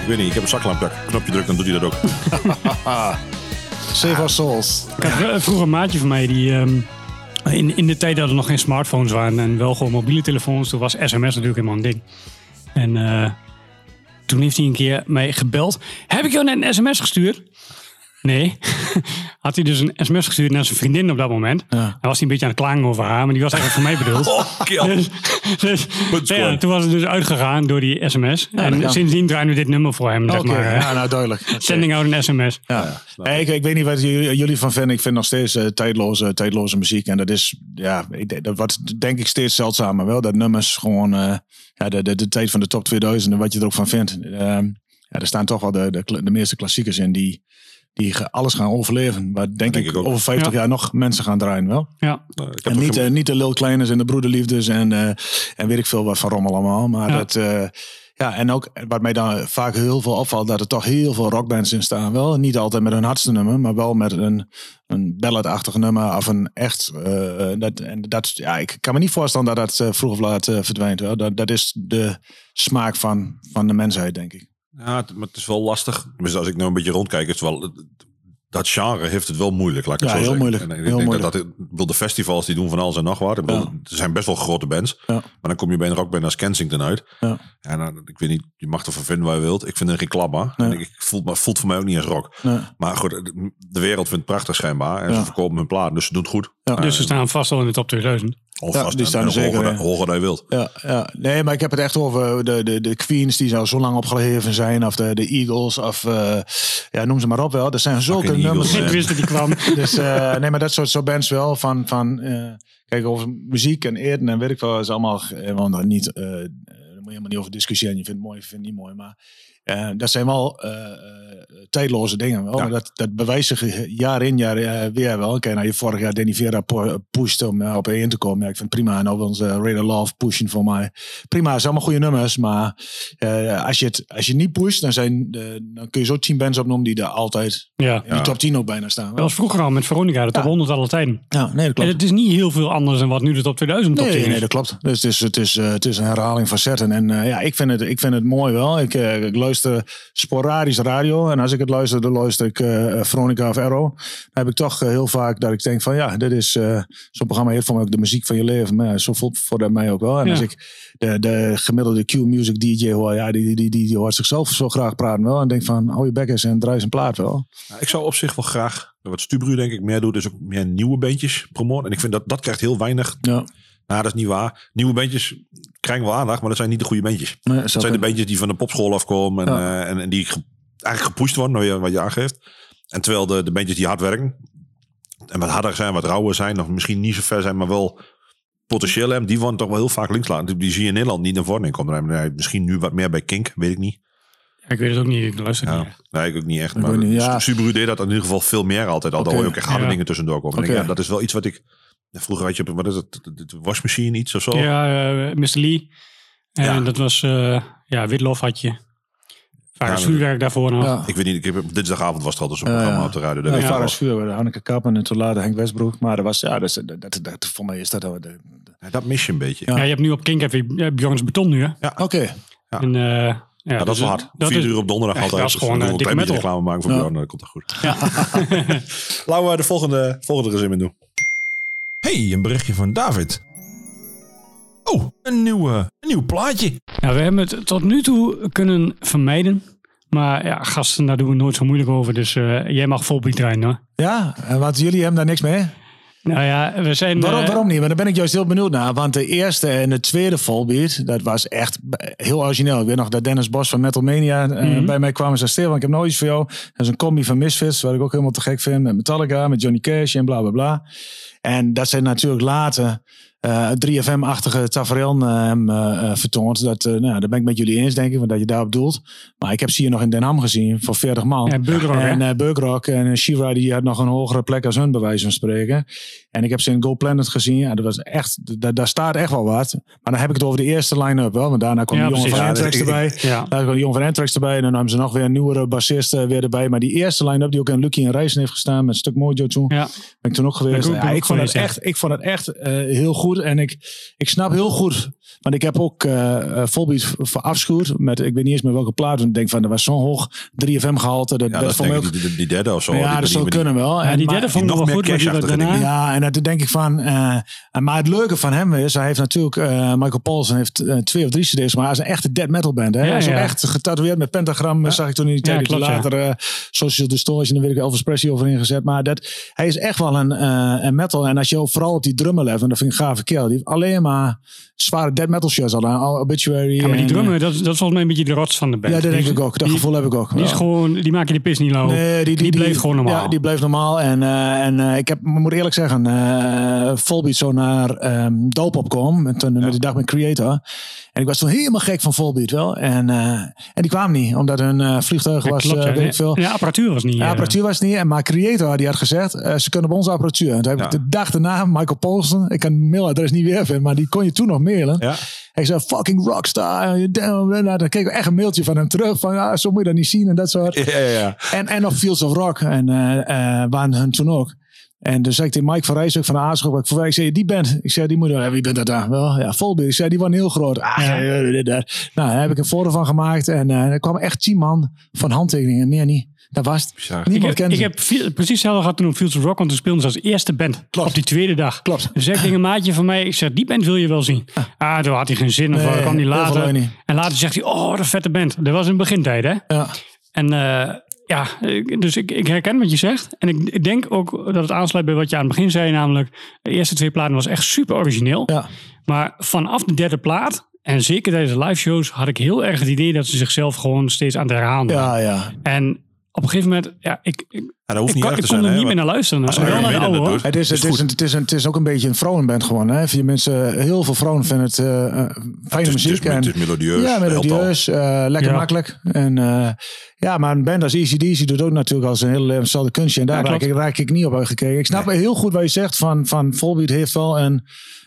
Speaker 4: Ik weet niet, ik heb een zaklampje. Knopje druk, dan doet hij dat ook.
Speaker 3: Save our souls.
Speaker 2: Ik had vro- vroeger een maatje van mij die... ehm, in, in de tijd dat er nog geen smartphones waren en wel gewoon mobiele telefoons, toen was sms natuurlijk helemaal een ding. En eh, toen heeft hij een keer mij gebeld. Heb ik jou net een sms gestuurd? Nee. Had hij dus een sms gestuurd naar zijn vriendin op dat moment.
Speaker 3: Ja.
Speaker 2: Dan was hij een beetje aan het klagen over haar, maar die was eigenlijk voor mij bedoeld.
Speaker 4: Oh.
Speaker 2: Dus, dus,
Speaker 4: Punt
Speaker 2: ja, toen was het dus uitgegaan door die sms. en sindsdien draaien we dit nummer voor hem. Zeg maar,
Speaker 3: ja, nou duidelijk.
Speaker 2: Sending out een sms.
Speaker 3: Ja. Nee, ik, ik weet niet wat jullie, van vinden. Ik vind nog steeds eh, tijdloze, tijdloze muziek. En dat is, ja, ik, dat wordt denk ik steeds zeldzamer wel. Dat nummers gewoon, eh, ja, de, de, de tijd van de top 2000 en wat je er ook van vindt. Ehm, ja, er staan toch wel de, de meeste klassiekers in die, die alles gaan overleven. Waar denk,
Speaker 4: denk
Speaker 3: ik, over 50
Speaker 2: Ja.
Speaker 3: jaar nog mensen gaan draaien wel.
Speaker 2: Ja.
Speaker 4: Nou, ik heb
Speaker 3: En niet,
Speaker 4: geen-
Speaker 3: eh, niet de Lil Kleines en de Broederliefdes en, eh, en weet ik veel wat van rommel allemaal. Maar
Speaker 2: Ja.
Speaker 3: dat, eh, ja, en ook wat mij dan vaak heel veel opvalt, dat er toch heel veel rockbands in staan. Wel niet altijd met een hardste nummer, maar wel met een, een balladachtig nummer of een echt. eh, dat, en dat, ja, ik kan me niet voorstellen dat dat eh, vroeg of laat verdwijnt. Wel. Dat, dat is de smaak van, van de mensheid, denk ik.
Speaker 4: Ja, het, maar het is wel lastig. Dus als ik nou een beetje rondkijk, is het wel... Dat genre heeft het wel moeilijk, laat ik het
Speaker 3: Ja,
Speaker 4: zo
Speaker 3: heel
Speaker 4: zeggen.
Speaker 3: moeilijk.
Speaker 4: En ik
Speaker 3: Heel
Speaker 4: denk
Speaker 3: moeilijk.
Speaker 4: dat, wil de festivals die doen van alles en nog wat. Ik bedoel,
Speaker 3: Ja.
Speaker 4: Er zijn best wel grote bands.
Speaker 3: Ja.
Speaker 4: Maar dan kom je bij een rockband als Kensington uit.
Speaker 3: Ja.
Speaker 4: En dan, ik weet niet, je mag ervan vinden wat je wilt. Ik vind er geen klapper.
Speaker 3: Nee.
Speaker 4: En ik, voelt, maar voelt voor mij ook niet als rock.
Speaker 3: Nee.
Speaker 4: Maar goed, de- de wereld vindt het prachtig schijnbaar. En
Speaker 3: Ja.
Speaker 4: ze verkopen hun plaat, dus ze doen het goed.
Speaker 3: Ja.
Speaker 2: Dus ze staan vast al in de top 2000.
Speaker 4: Of
Speaker 3: Ja,
Speaker 4: vast
Speaker 3: die staan er zeker,
Speaker 4: hoger, dan je wilt.
Speaker 3: Ja, ja, nee, maar ik heb het echt over de, de, de Queens die zo, zo lang opgeheven zijn. Of de, de Eagles. Of uh, ja, noem ze maar op wel. Er zijn zulke
Speaker 4: Fucking
Speaker 3: nummers.
Speaker 4: Eagles,
Speaker 2: Ik wist dat die kwam.
Speaker 3: Dus uh, nee, maar dat soort zo bands wel. Van, van uh, kijk, over muziek en eten en weet ik wel. is allemaal want niet. Uh, daar moet je helemaal niet over discussiëren. Je vindt het mooi, je vindt het niet mooi. Maar dat zijn wel tijdloze dingen. Wel. Ja. Dat, dat bewijst zich jaar in jaar uh, weer wel. Kijk, nou, je vorig jaar Danny Vera pusht om uh, op één te komen. Ja, ik vind het prima. En ook onze Radar Love pushen voor mij. Prima, het zijn allemaal goede nummers. Maar uh, als, je het, als je niet pusht, dan, zijn de, dan kun je zo tien bands opnoemen die er altijd
Speaker 2: ja.
Speaker 3: in die top 10 ook bijna staan.
Speaker 2: Dat was vroeger al met Veronica, de top ja. 100 alle tijden.
Speaker 3: Ja, nee, dat klopt.
Speaker 2: En het is niet heel veel anders dan wat nu de top 2000 top
Speaker 3: nee,
Speaker 2: 10 is.
Speaker 3: Nee, dat klopt. Dus het is, het is, uh, het is een herhaling van zetten. En uh, ja, ik vind, het, ik vind het mooi wel. Ik, uh, ik luister sporadisch radio. En als ik het luister, dan luister ik uh, Veronica of Arrow. Dan heb ik toch uh, heel vaak dat ik denk van ja, dit is uh, zo'n programma heeft voor mij ook de muziek van je leven. Maar ja, zo voelt voor dat mij ook wel. En ja. als ik de, de gemiddelde Q-music DJ hoor, ja, die, die, die, die, die hoort zichzelf zo graag praten wel. En denk van hou je bek eens en draai zijn plaat wel.
Speaker 4: Nou, ik zou op zich wel graag, wat Stubru denk ik meer doet, is ook meer nieuwe bandjes promoten. En ik vind dat dat krijgt heel weinig.
Speaker 3: Ja.
Speaker 4: Nou, dat is niet waar. Nieuwe bandjes krijgen wel aandacht, maar dat zijn niet de goede bandjes.
Speaker 3: Nee,
Speaker 4: dat zijn de bandjes die van de popschool afkomen en, ja. uh, en, en, die ge eigenlijk gepusht worden, wat je, wat je aangeeft. En terwijl de, de bandjes die hard werken en wat harder zijn, wat rauwer zijn, of misschien niet zo ver zijn, maar wel potentieel hebben, die worden toch wel heel vaak links laten. Die zie je in Nederland niet naar voren komen. Misschien nu wat meer bij Kink, weet ik niet.
Speaker 2: Ik weet het ook niet, ik luister
Speaker 4: ja.
Speaker 2: niet.
Speaker 4: Nee, ik ook niet echt. Maar niet, ja. Subaru deed dat in ieder geval veel meer altijd al. Okay. Hoor je ook echt harde ja. dingen tussendoor komen. Okay. Denk, ja, dat is wel iets wat ik... Vroeger had je, wat is het, de wasmachine iets of zo?
Speaker 2: Ja, uh, Mr. Lee. En ja. dat was, uh, ja, Witlof had je. Varens ja, vuurwerk daarvoor nog.
Speaker 4: Ja. Ik weet niet, ik heb, dinsdagavond was het al dus een programma op de radio.
Speaker 3: Ja, ja. Varens vuurwerk, Hanneke Kappen en toen later Henk Westbroek. Maar dat was, ja, dat, dat, dat, dat voor mij is dat...
Speaker 4: Ja, dat mis je een beetje.
Speaker 2: Ja. je hebt nu op Kink heb je Bjorns Beton nu, hè?
Speaker 4: Ja.
Speaker 3: Oké. Okay.
Speaker 2: Ja. En, uh,
Speaker 4: ja, ja, dat is wel hard. Dat Vier is, uur op donderdag altijd.
Speaker 2: Dat is gewoon
Speaker 4: dus
Speaker 2: uh, dikke metal.
Speaker 4: reclame maken voor ja. Bjorn, dat komt dat goed. Ja. Laten we de volgende, volgende gezin in doen.
Speaker 5: Hey, een berichtje van David. Oh, een nieuw, uh, een nieuw plaatje.
Speaker 2: Ja, we hebben het tot nu toe kunnen vermijden. Maar ja, gasten, daar doen we nooit zo moeilijk over. Dus uh, jij mag volbeat draaien hoor.
Speaker 3: Ja, want jullie hebben daar niks mee?
Speaker 2: Nou ja, we zijn...
Speaker 3: Waarom, uh, waarom niet? Maar daar ben ik juist heel benieuwd naar. Want de eerste en de tweede volbeat, dat was echt heel origineel. Ik weet nog dat Dennis Bos van Metal Mania uh, mm -hmm. bij mij kwam en zei... Steven, ik heb nog iets voor jou. Dat is een combi van Misfits, wat ik ook helemaal te gek vind. Met Metallica, met Johnny Cash en bla bla bla. En dat zijn natuurlijk later... Uh, 3FM-achtige tafereel uh, uh, vertoond. Dat, nou, daar ben ik met jullie eens, denk ik, want dat je daarop doelt. Maar ik heb ze hier nog in Den Ham gezien, voor 40 man.
Speaker 2: Ja, Burgrock,
Speaker 3: en Burgrock en Shiva, die had nog een hogere plek als hun, bij wijze van spreken. En ik heb ze in Go Planet gezien. Ja, dat was echt, daar, daar staat echt wel wat. Maar dan heb ik het over de eerste line-up wel. Want daarna kwam ja, de jongen van Anthrax erbij. Ja. Daarna kwam de jongen van Anthrax erbij. En dan hebben ze nog weer een nieuwere bassist weer erbij. Maar die eerste line-up, die ook in Lucky en Rijssen heeft gestaan, met een stuk mojo toen. Ja. Ben ik toen ook geweest. Ja, ik, vond het echt, ik vond het echt heel goed. En ik, ik snap heel goed Want ik heb ook eh uh, Volbeat verafschuwd met, ik weet niet eens meer welke plaat. Ik denk van, dat was zo'n hoog 3FM gehalte. Dat,
Speaker 4: Ja,
Speaker 3: dat, ook-
Speaker 4: die, die derde of zo.
Speaker 3: ja,
Speaker 4: Die-
Speaker 3: dat zou kunnen wel.
Speaker 2: Ja,
Speaker 3: En
Speaker 2: die derde vond ik
Speaker 4: nog
Speaker 2: wel goed, daarna...
Speaker 3: Ja, en dat denk ik van. eh, en maar het leuke van hem is, hij heeft natuurlijk, eh, Michael Paulsen heeft twee of drie CD's, maar hij is een echte dead metal band. Hè?
Speaker 2: Ja,
Speaker 3: hij is echt getatoeëerd met pentagram, zag ik toen in die tijd.
Speaker 2: Klopt,
Speaker 3: later Social Distortion, daar weet ik Elvis Presley over ingezet. Maar dat, hij is echt wel een, eh, een metal. En als je ook vooral op die drummer left, en dat vind ik een gave kerel, die heeft alleen maar zware dead metal shirts al Obituary.
Speaker 2: Ja, maar die
Speaker 3: en,
Speaker 2: drummer,
Speaker 3: eh,
Speaker 2: dat, dat is volgens mij een beetje de rots van de band.
Speaker 3: ja, dat
Speaker 2: Die
Speaker 3: denk ik ook. Dat
Speaker 2: die-
Speaker 3: gevoel heb ik ook.
Speaker 2: Die is gewoon, die maak je de pis niet lauw.
Speaker 3: Nee, die, die,
Speaker 2: bleef gewoon normaal.
Speaker 3: Ja, die bleef normaal. En, eh, en eh, ik heb, moet eerlijk zeggen, Volbeat zo naar ehm Doop opkwam. Met, toen, met die dag met Creator. En ik was toen helemaal gek van Volbeat wel. En, eh, en die kwamen niet, omdat hun eh, vliegtuig was,
Speaker 2: klopt,
Speaker 3: eh,
Speaker 2: ja.
Speaker 3: weet ik veel.
Speaker 2: Ja, apparatuur was niet...
Speaker 3: Ja, apparatuur was niet. En maar Creator die had gezegd, ze kunnen op onze apparatuur. En toen heb ik de dag daarna, Michael Paulsen, ik kan het mailadres niet weer vinden, maar die kon je toen nog mailen.
Speaker 4: Ja.
Speaker 3: Hij zei, fucking rockstar. Damn. Nou, dan kreeg ik echt een mailtje van hem terug. Van, ja, zo moet je dat niet zien en dat soort.
Speaker 4: Ja, ja, ja.
Speaker 3: En, en op Fields of Rock. En eh eh waren hun toen ook. En dus zei ik tegen Mike van Rijswijk van de Aarschot. Ik, ik zei, die band. Ik zei, die moet er. Wie bent dat dan? Wel, ja, Volbeat. Ik zei, die waren heel groot. Ah, ja. Nou, daar heb ik een foto van gemaakt. En eh er kwamen echt tien man van handtekeningen. Meer niet. Dat was het.
Speaker 4: Bizar.
Speaker 2: Ik
Speaker 3: Niemand
Speaker 2: heb,
Speaker 3: kende
Speaker 2: ik
Speaker 3: ze.
Speaker 2: heb precies hetzelfde gehad toen op Fields of Rock, want toen speelden ze als eerste band
Speaker 3: Klopt.
Speaker 2: op die tweede dag.
Speaker 3: Klopt.
Speaker 2: Dus ik tegen een maatje van mij, ik zeg, die band wil je wel zien. Ah, toen had hij geen zin, of
Speaker 3: Nee,
Speaker 2: kwam hij later. En later zegt hij, oh, wat een vette band. Dat was in begintijd, hè?
Speaker 3: Ja.
Speaker 2: En eh, ja, dus ik, ik herken wat je zegt. En ik, ik denk ook dat het aansluit bij wat je aan het begin zei, namelijk de eerste twee platen was echt super origineel.
Speaker 3: Ja.
Speaker 2: Maar vanaf de derde plaat, en zeker tijdens de live shows, had ik heel erg het idee dat ze zichzelf gewoon steeds aan het herhalen.
Speaker 3: Ja, ja.
Speaker 2: En op een gegeven moment, ja, ik, ik,
Speaker 4: Ja, dat hoeft
Speaker 2: ik,
Speaker 4: niet
Speaker 2: ik
Speaker 4: te
Speaker 2: kon
Speaker 4: zijn.
Speaker 2: er niet meer naar luisteren.
Speaker 4: Als
Speaker 2: Wel
Speaker 4: Iron
Speaker 2: naar de
Speaker 4: Maiden
Speaker 2: oude, hoor.
Speaker 3: Het is, het, is een, het, is een, het is ook een beetje een vrouwenband gewoon. Hè? Je mensen, heel veel vrouwen vinden het eh, eh, fijne
Speaker 4: Het is,
Speaker 3: muziek.
Speaker 4: het is,
Speaker 3: en,
Speaker 4: het is melodieus.
Speaker 3: Ja, melodieus, eh, lekker
Speaker 2: Ja.
Speaker 3: makkelijk. En eh, ja, maar een band als ACDC doet ook natuurlijk als een hele leven hetzelfde kunstje. En daar
Speaker 2: Ja,
Speaker 3: raak, ik, raak ik niet op uitgekeken. Ik snap heel goed wat je zegt van, van Volbeat heeft wel een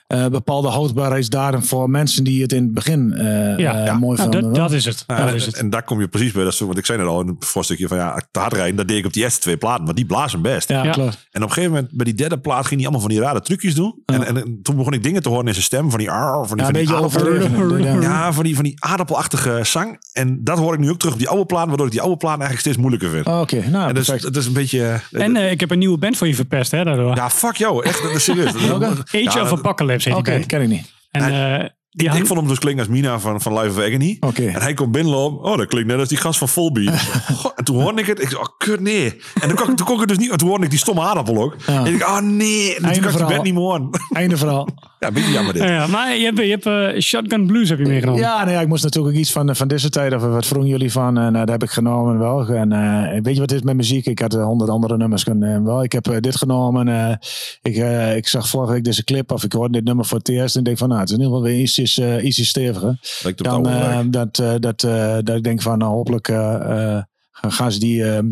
Speaker 3: eh, bepaalde houdbaarheidsdatum voor mensen die het in het begin eh,
Speaker 2: Ja,
Speaker 3: eh,
Speaker 2: ja.
Speaker 3: mooi
Speaker 2: Nou,
Speaker 3: vonden.
Speaker 2: dat, dat is het.
Speaker 4: Ja,
Speaker 2: dat
Speaker 4: en,
Speaker 2: is het.
Speaker 4: en daar kom je precies bij. Dat is, want ik zei net al in het voorstukje van ja, te hard rijden. Dat deed ik op die eerste twee platen. Maar die blazen best.
Speaker 3: ja,
Speaker 2: Ja.
Speaker 3: klopt.
Speaker 4: En op een gegeven moment, bij die derde plaat, ging hij allemaal van die rare trucjes doen. En, en, en toen begon ik dingen te horen in zijn stem. Van die, ar, van die,
Speaker 3: Ja, een
Speaker 4: van die aardappel-.
Speaker 3: Ja.
Speaker 4: Van die, van die aardappelachtige zang. En dat hoor ik nu ook terug op die oude plaat. Waardoor ik die oude plaat eigenlijk steeds moeilijker vind.
Speaker 3: Oké, nou
Speaker 4: en
Speaker 3: perfect.
Speaker 4: dat is een beetje...
Speaker 2: En eh, ik heb een nieuwe band voor je verpest, hè, daardoor.
Speaker 4: ja, fuck jou. Echt, dat is serieus.
Speaker 2: Age
Speaker 4: Ja,
Speaker 2: of
Speaker 4: dat-
Speaker 2: Apocalypse
Speaker 3: Oké,
Speaker 2: die band.
Speaker 3: ken ik niet.
Speaker 2: En die
Speaker 4: ik,
Speaker 2: hang-
Speaker 4: ik vond hem dus klinken als Mina van, van Live of Agony. En hij komt binnenlopen. Oh, dat klinkt net als die gast van Volbeat. Goh, en toen hoorde ik het. Ik zei, oh, kut, nee. En toen kon, ik- toen kon ik het dus niet. Toen hoorde ik die stomme aardappel ook.
Speaker 3: Ja.
Speaker 4: En ik dacht, oh nee. En toen kan ik die niet meer horen.
Speaker 3: Einde verhaal.
Speaker 4: Ja, een beetje jammer dit.
Speaker 2: ja, ja, maar je hebt, je hebt eh, Shotgun Blues heb je meegenomen.
Speaker 3: Ja, nou ja, ik moest natuurlijk ook iets van, van deze tijd. Of wat vroegen jullie van? En eh, dat heb ik genomen wel. En eh, weet je wat dit is met muziek? Ik had honderd andere nummers kunnen nemen. Wel, ik heb dit genomen. eh, ik, ik zag vorige week deze clip of ik hoorde dit nummer voor het eerst. En ik denk van, nou, het is in ieder geval weer iets, uh, iets steviger.
Speaker 4: Lijkt op
Speaker 3: Dan, eh, dat, eh, dat, eh, dat ik denk van, nou, hopelijk eh, eh, gaan- ze die... eh,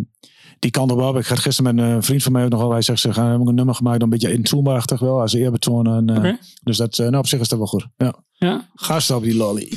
Speaker 3: die kant op wel. Ik had gisteren met een vriend van mij ook nog wel. Hij zegt, ze gaan hebben een nummer gemaakt, een beetje intoonbaarachtig wel, als eerbetoon. En, eh. Dus dat, eh, nou, op zich is dat wel goed. Ja.
Speaker 2: Ja.
Speaker 3: Gast op die lolly.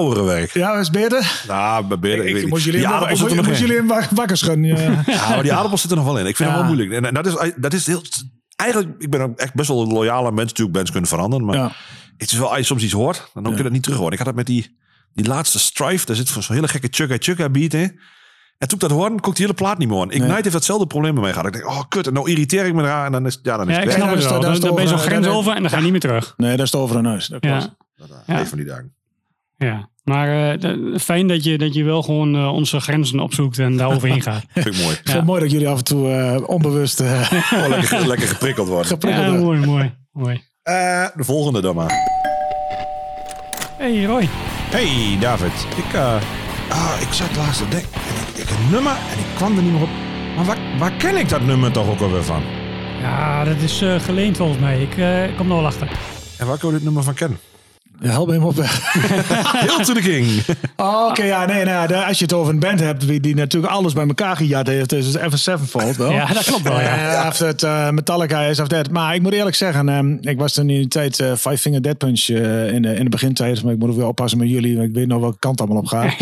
Speaker 4: Oudere werk.
Speaker 3: Ja, is beter?
Speaker 4: Nou, bij Beer, ik,
Speaker 3: Ik, moest jullie,
Speaker 4: die aardappels zitten nog
Speaker 3: jullie in wak- wakker schudden. Ja.
Speaker 4: Ja, maar die aardappels zitten er nog wel in. Ik vind
Speaker 3: Ja.
Speaker 4: het wel moeilijk. En, dat is, dat is heel... Eigenlijk, ik ben ook echt best wel een loyale mens. Natuurlijk, mensen kunnen veranderen. Maar
Speaker 3: Ja.
Speaker 4: het is wel, als je soms iets hoort, dan kun je dat niet terug horen. Ik had dat met die, die laatste Strife. Daar zit zo'n hele gekke chugga chugga beat in. En toen ik dat hoorde, kon ik die hele plaat niet meer horen. Ignite heeft datzelfde probleem bij mij gehad. Ik denk, oh kut, en nou irriteer ik me eraan. En dan is, ja, dan is
Speaker 2: Ja, ik snap het wel. Dan,
Speaker 3: is
Speaker 2: dan ben je zo'n grens over en dan ga je niet meer terug.
Speaker 3: Nee, dat is het over een huis. Dat.
Speaker 2: Ja.
Speaker 4: Een van die dagen.
Speaker 2: Ja. Maar eh, fijn dat je, dat je wel gewoon eh, onze grenzen opzoekt en daar overheen gaat.
Speaker 4: Vind ik mooi.
Speaker 3: Ik vind het mooi dat jullie af en toe eh, onbewust eh,
Speaker 4: Oh, lekker, lekker geprikkeld worden.
Speaker 3: geprikkeld
Speaker 2: Ja,
Speaker 3: worden.
Speaker 2: mooi, mooi, mooi.
Speaker 4: Eh, de volgende dan maar.
Speaker 2: Hey Roy.
Speaker 5: Hey David, ik, eh, ah, ik zat laatst te denken. En ik, ik een nummer en ik kwam er niet meer op. Maar waar, waar ken ik dat nummer toch ook alweer van?
Speaker 2: Ja, dat is eh, geleend volgens mij. Ik eh, kom er wel achter.
Speaker 4: En waar kun je dit nummer van kennen?
Speaker 3: Ja, help me hem op weg.
Speaker 4: Heel to the king.
Speaker 3: Oh, Oké, ja, nee, nou, de- als je het over een band hebt die, die natuurlijk alles bij elkaar gejat heeft, is het Evan Sevenfold wel.
Speaker 2: Ja, dat klopt wel, ja.
Speaker 3: Eh, of het eh, Metallica is of dat. Maar ik moet eerlijk zeggen, ehm, ik was toen in die tijd eh, Five Finger Dead Punch eh, in, de, in de begintijd. Maar ik moet ook weer oppassen met jullie, want ik weet nog welke kant allemaal op gaat.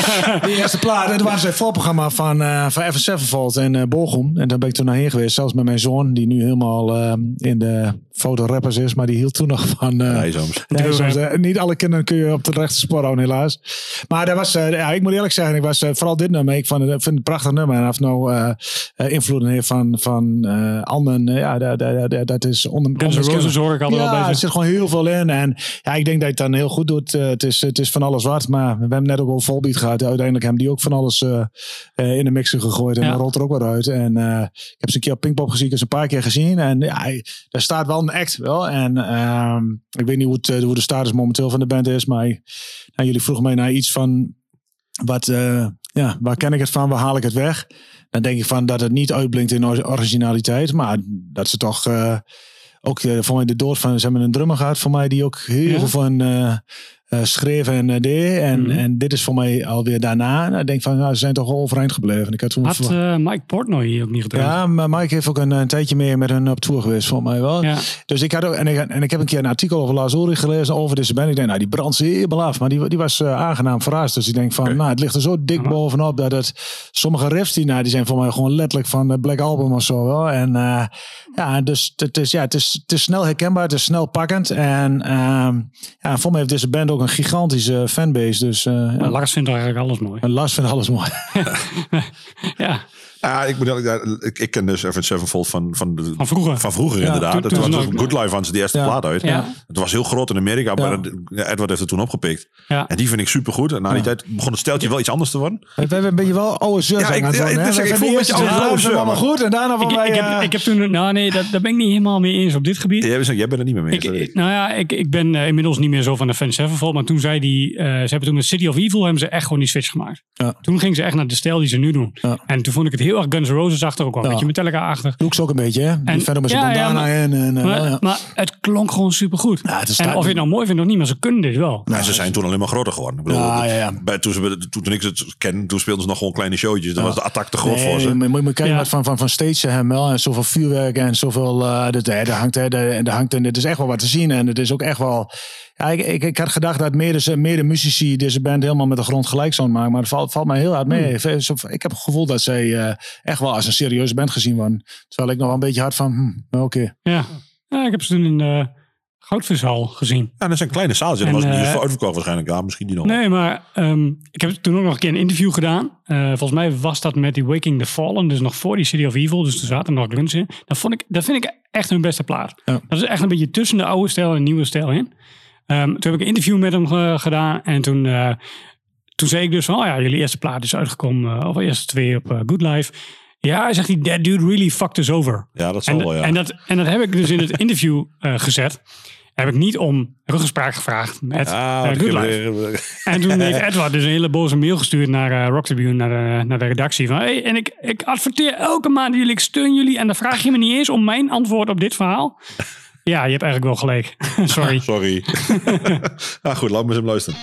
Speaker 3: die eerste plaat, en waren ze het voorprogramma van, eh van Evan Sevenfold in eh Bochum. En daar ben ik toen naar heen geweest, zelfs met mijn zoon, die nu helemaal eh, in de fotorappers is. Maar die hield toen nog van... eh,
Speaker 4: Nee, soms.
Speaker 3: Nee, soms, eh, niet alle kinderen kun je op de rechte spoor houden, helaas. Maar dat was, eh, ja, ik moet eerlijk zeggen, ik was vooral dit nummer. Ik vond het, vind het een prachtig nummer. En of nou eh eh, invloeden heeft van, van eh, anderen, ja, dat, dat, dat, dat is onder.
Speaker 2: Guns N'. Roses hoor ik altijd
Speaker 3: ja,
Speaker 2: wel bij
Speaker 3: er zit gewoon heel veel in. En ja, ik denk dat je het dan heel goed doet. Het, is, het is van alles wat. Maar we hebben net ook al volbeat gehad. Uiteindelijk hebben die ook van alles eh, eh, in de mixer gegooid. En
Speaker 2: Ja.
Speaker 3: dan rolt er ook wat uit. En eh, ik heb ze een keer op Pinkpop gezien. Ik heb ze een paar keer gezien. En ja, daar staat wel een act wel. En ehm, ik weet niet hoe, het, eh, hoe de status momenteel van de band is. Maar nou, jullie vroegen mij naar iets van... Wat, eh, ja, waar ken ik het van? Waar haal ik het weg? Dan denk ik van dat het niet uitblinkt in or- originaliteit. Maar dat ze toch... eh, ook voor mij de dood van... Ze hebben een drummer gehad voor mij die ook heel
Speaker 2: Ja?
Speaker 3: veel van... eh, schreef en eh, deed. En,
Speaker 2: Mhm.
Speaker 3: en dit is voor mij alweer daarna. Nou, ik denk van, nou, ze zijn toch wel overeind gebleven. Ik had toen
Speaker 2: Had
Speaker 3: verwacht-
Speaker 2: eh, Mike Portnoy hier ook niet gedaan?
Speaker 3: ja, maar Mike heeft ook een, een tijdje meer met hun op tour geweest, volgens mij wel.
Speaker 2: Ja.
Speaker 3: Dus ik had ook, en ik, en ik heb een keer een artikel over Lars Ulrich gelezen over deze band. Ik denk, nou, die brandt zeer belaf. Maar die, die was aangenaam verrast. Dus ik denk van, nou, het ligt er zo dik bovenop dat het... Sommige riffs, die, nou, die zijn voor mij gewoon letterlijk van de Black Album of zo wel. En ja, dus het is, ja, het, is, het is snel herkenbaar, het is snel pakkend. En ehm, ja, voor mij heeft deze band ook een gigantische fanbase. Dus eh, ja.
Speaker 2: Lars vindt eigenlijk alles mooi.
Speaker 3: En Lars vindt alles mooi.
Speaker 2: Ja,
Speaker 4: Ja, ik, moet, eerlijk zeggen, ik, ik ken dus Evan Sevenfold van, van, de,
Speaker 2: van vroeger.
Speaker 4: van vroeger
Speaker 3: Ja,
Speaker 4: inderdaad.
Speaker 2: toen-
Speaker 4: Dat was
Speaker 2: nog-
Speaker 4: Good Life van ze die eerste
Speaker 3: Ja.
Speaker 4: plaat uit.
Speaker 2: Ja.
Speaker 4: Het was heel groot in Amerika, maar
Speaker 3: Ja.
Speaker 4: het- ja, Edward heeft het toen opgepikt.
Speaker 2: Ja.
Speaker 4: En die vind ik super goed. En na die
Speaker 3: Ja.
Speaker 4: tijd begon het steltje wel iets anders te worden.
Speaker 3: We hebben een beetje wel oude zeur
Speaker 4: Ja,
Speaker 3: zijn
Speaker 4: ik-
Speaker 3: het
Speaker 4: ik- dus ik voel een beetje
Speaker 3: eerst
Speaker 4: oude zeur,
Speaker 3: allemaal goed. En daarna van
Speaker 2: Ik,
Speaker 3: wij...
Speaker 2: ik,
Speaker 3: eh,
Speaker 2: heb, ik heb toen, nou nee, dat, daar ben ik niet helemaal mee eens op dit gebied.
Speaker 4: Jij, bent- jij bent er niet meer mee. Eens, dat
Speaker 2: nou ja, ik, ik ben eh, inmiddels niet meer zo van de Fan Sevenfold. Maar toen zei die, eh, ze hebben toen met City of Evil hebben ze echt gewoon die switch gemaakt. Toen gingen ze echt naar de stijl die ze nu doen. En toen vond ik het heel erg Guns N' Roses achter ook wel.
Speaker 3: Ja.
Speaker 2: Een beetje Metallica achter.
Speaker 3: Doe ik ze ook een beetje, hè? Die
Speaker 2: En-
Speaker 3: verder met zijn
Speaker 2: ja, ja,
Speaker 3: bandana
Speaker 2: maar-
Speaker 3: in. En, eh,
Speaker 2: Maar,
Speaker 3: ja.
Speaker 2: maar het klonk gewoon supergoed.
Speaker 3: Ja, het is
Speaker 2: en of je het nou mooi vindt of niet, maar ze kunnen dit wel.
Speaker 4: Maar ze zijn toen alleen maar groter geworden. Ik bedoel,
Speaker 3: Ja, ja, ja.
Speaker 4: Bij, toen, ze, toen, toen ik ze ken, toen speelden ze nog gewoon kleine showtjes. Dan was de attack te groot
Speaker 3: Nee,
Speaker 4: voor ze.
Speaker 3: maar moet je maar kijken van, van, van stage hem wel. En zoveel vuurwerk en zoveel... eh dat, eh, daar hangt, eh, daar daar hangt en het is echt wel wat te zien. En het is ook echt wel... Ja, ik, ik, ik had gedacht dat mede, mede muzici deze band helemaal met de grond gelijk zouden maken. Maar het valt, valt mij heel hard mee.
Speaker 2: Hmm.
Speaker 3: Ik- heb het gevoel dat zij eh, echt wel als een serieuze band gezien worden. Terwijl ik nog wel een beetje hard van... Hm, oké.
Speaker 2: Ja. ja, ik heb ze toen in de Goudvishal gezien.
Speaker 4: Ja, dat zijn kleine zaaltjes. En dat
Speaker 2: En,
Speaker 4: was niet
Speaker 2: eh,
Speaker 4: uitverkocht waarschijnlijk. Ja, misschien die nog.
Speaker 2: Nee, maar ehm, ik heb toen ook nog een keer een interview gedaan. Eh, volgens mij was dat met die Waking the Fallen. Dus nog voor die City of Evil. Dus er zaten nog Guns in. Dat, vond ik, dat vind ik echt hun beste plaat.
Speaker 3: Ja.
Speaker 2: Dat is echt een beetje tussen de oude stijl en de nieuwe stijl in. Ehm, toen heb ik een interview met hem eh, gedaan. En toen, eh, toen zei ik dus van... Oh ja, jullie eerste plaat is uitgekomen. eh, of eerste twee op Good Life. Ja, hij zegt hij, that dude really fucked us over.
Speaker 4: Ja, dat zal
Speaker 2: En,
Speaker 4: wel, ja.
Speaker 2: en, dat, en dat heb ik dus in het interview gezet. Heb ik niet om ruggespraak gevraagd met
Speaker 4: Ah,
Speaker 2: Good Life. En toen heeft Edward dus een hele boze mail gestuurd naar Rock Tribune, naar de, naar de redactie. Van, hey, en ik, ik adverteer elke maand jullie, ik steun jullie. En dan vraag je me niet eens om mijn antwoord op dit verhaal. Ja, je hebt eigenlijk wel gelijk. Sorry.
Speaker 4: Sorry. ah, goed, laat me eens hem luisteren.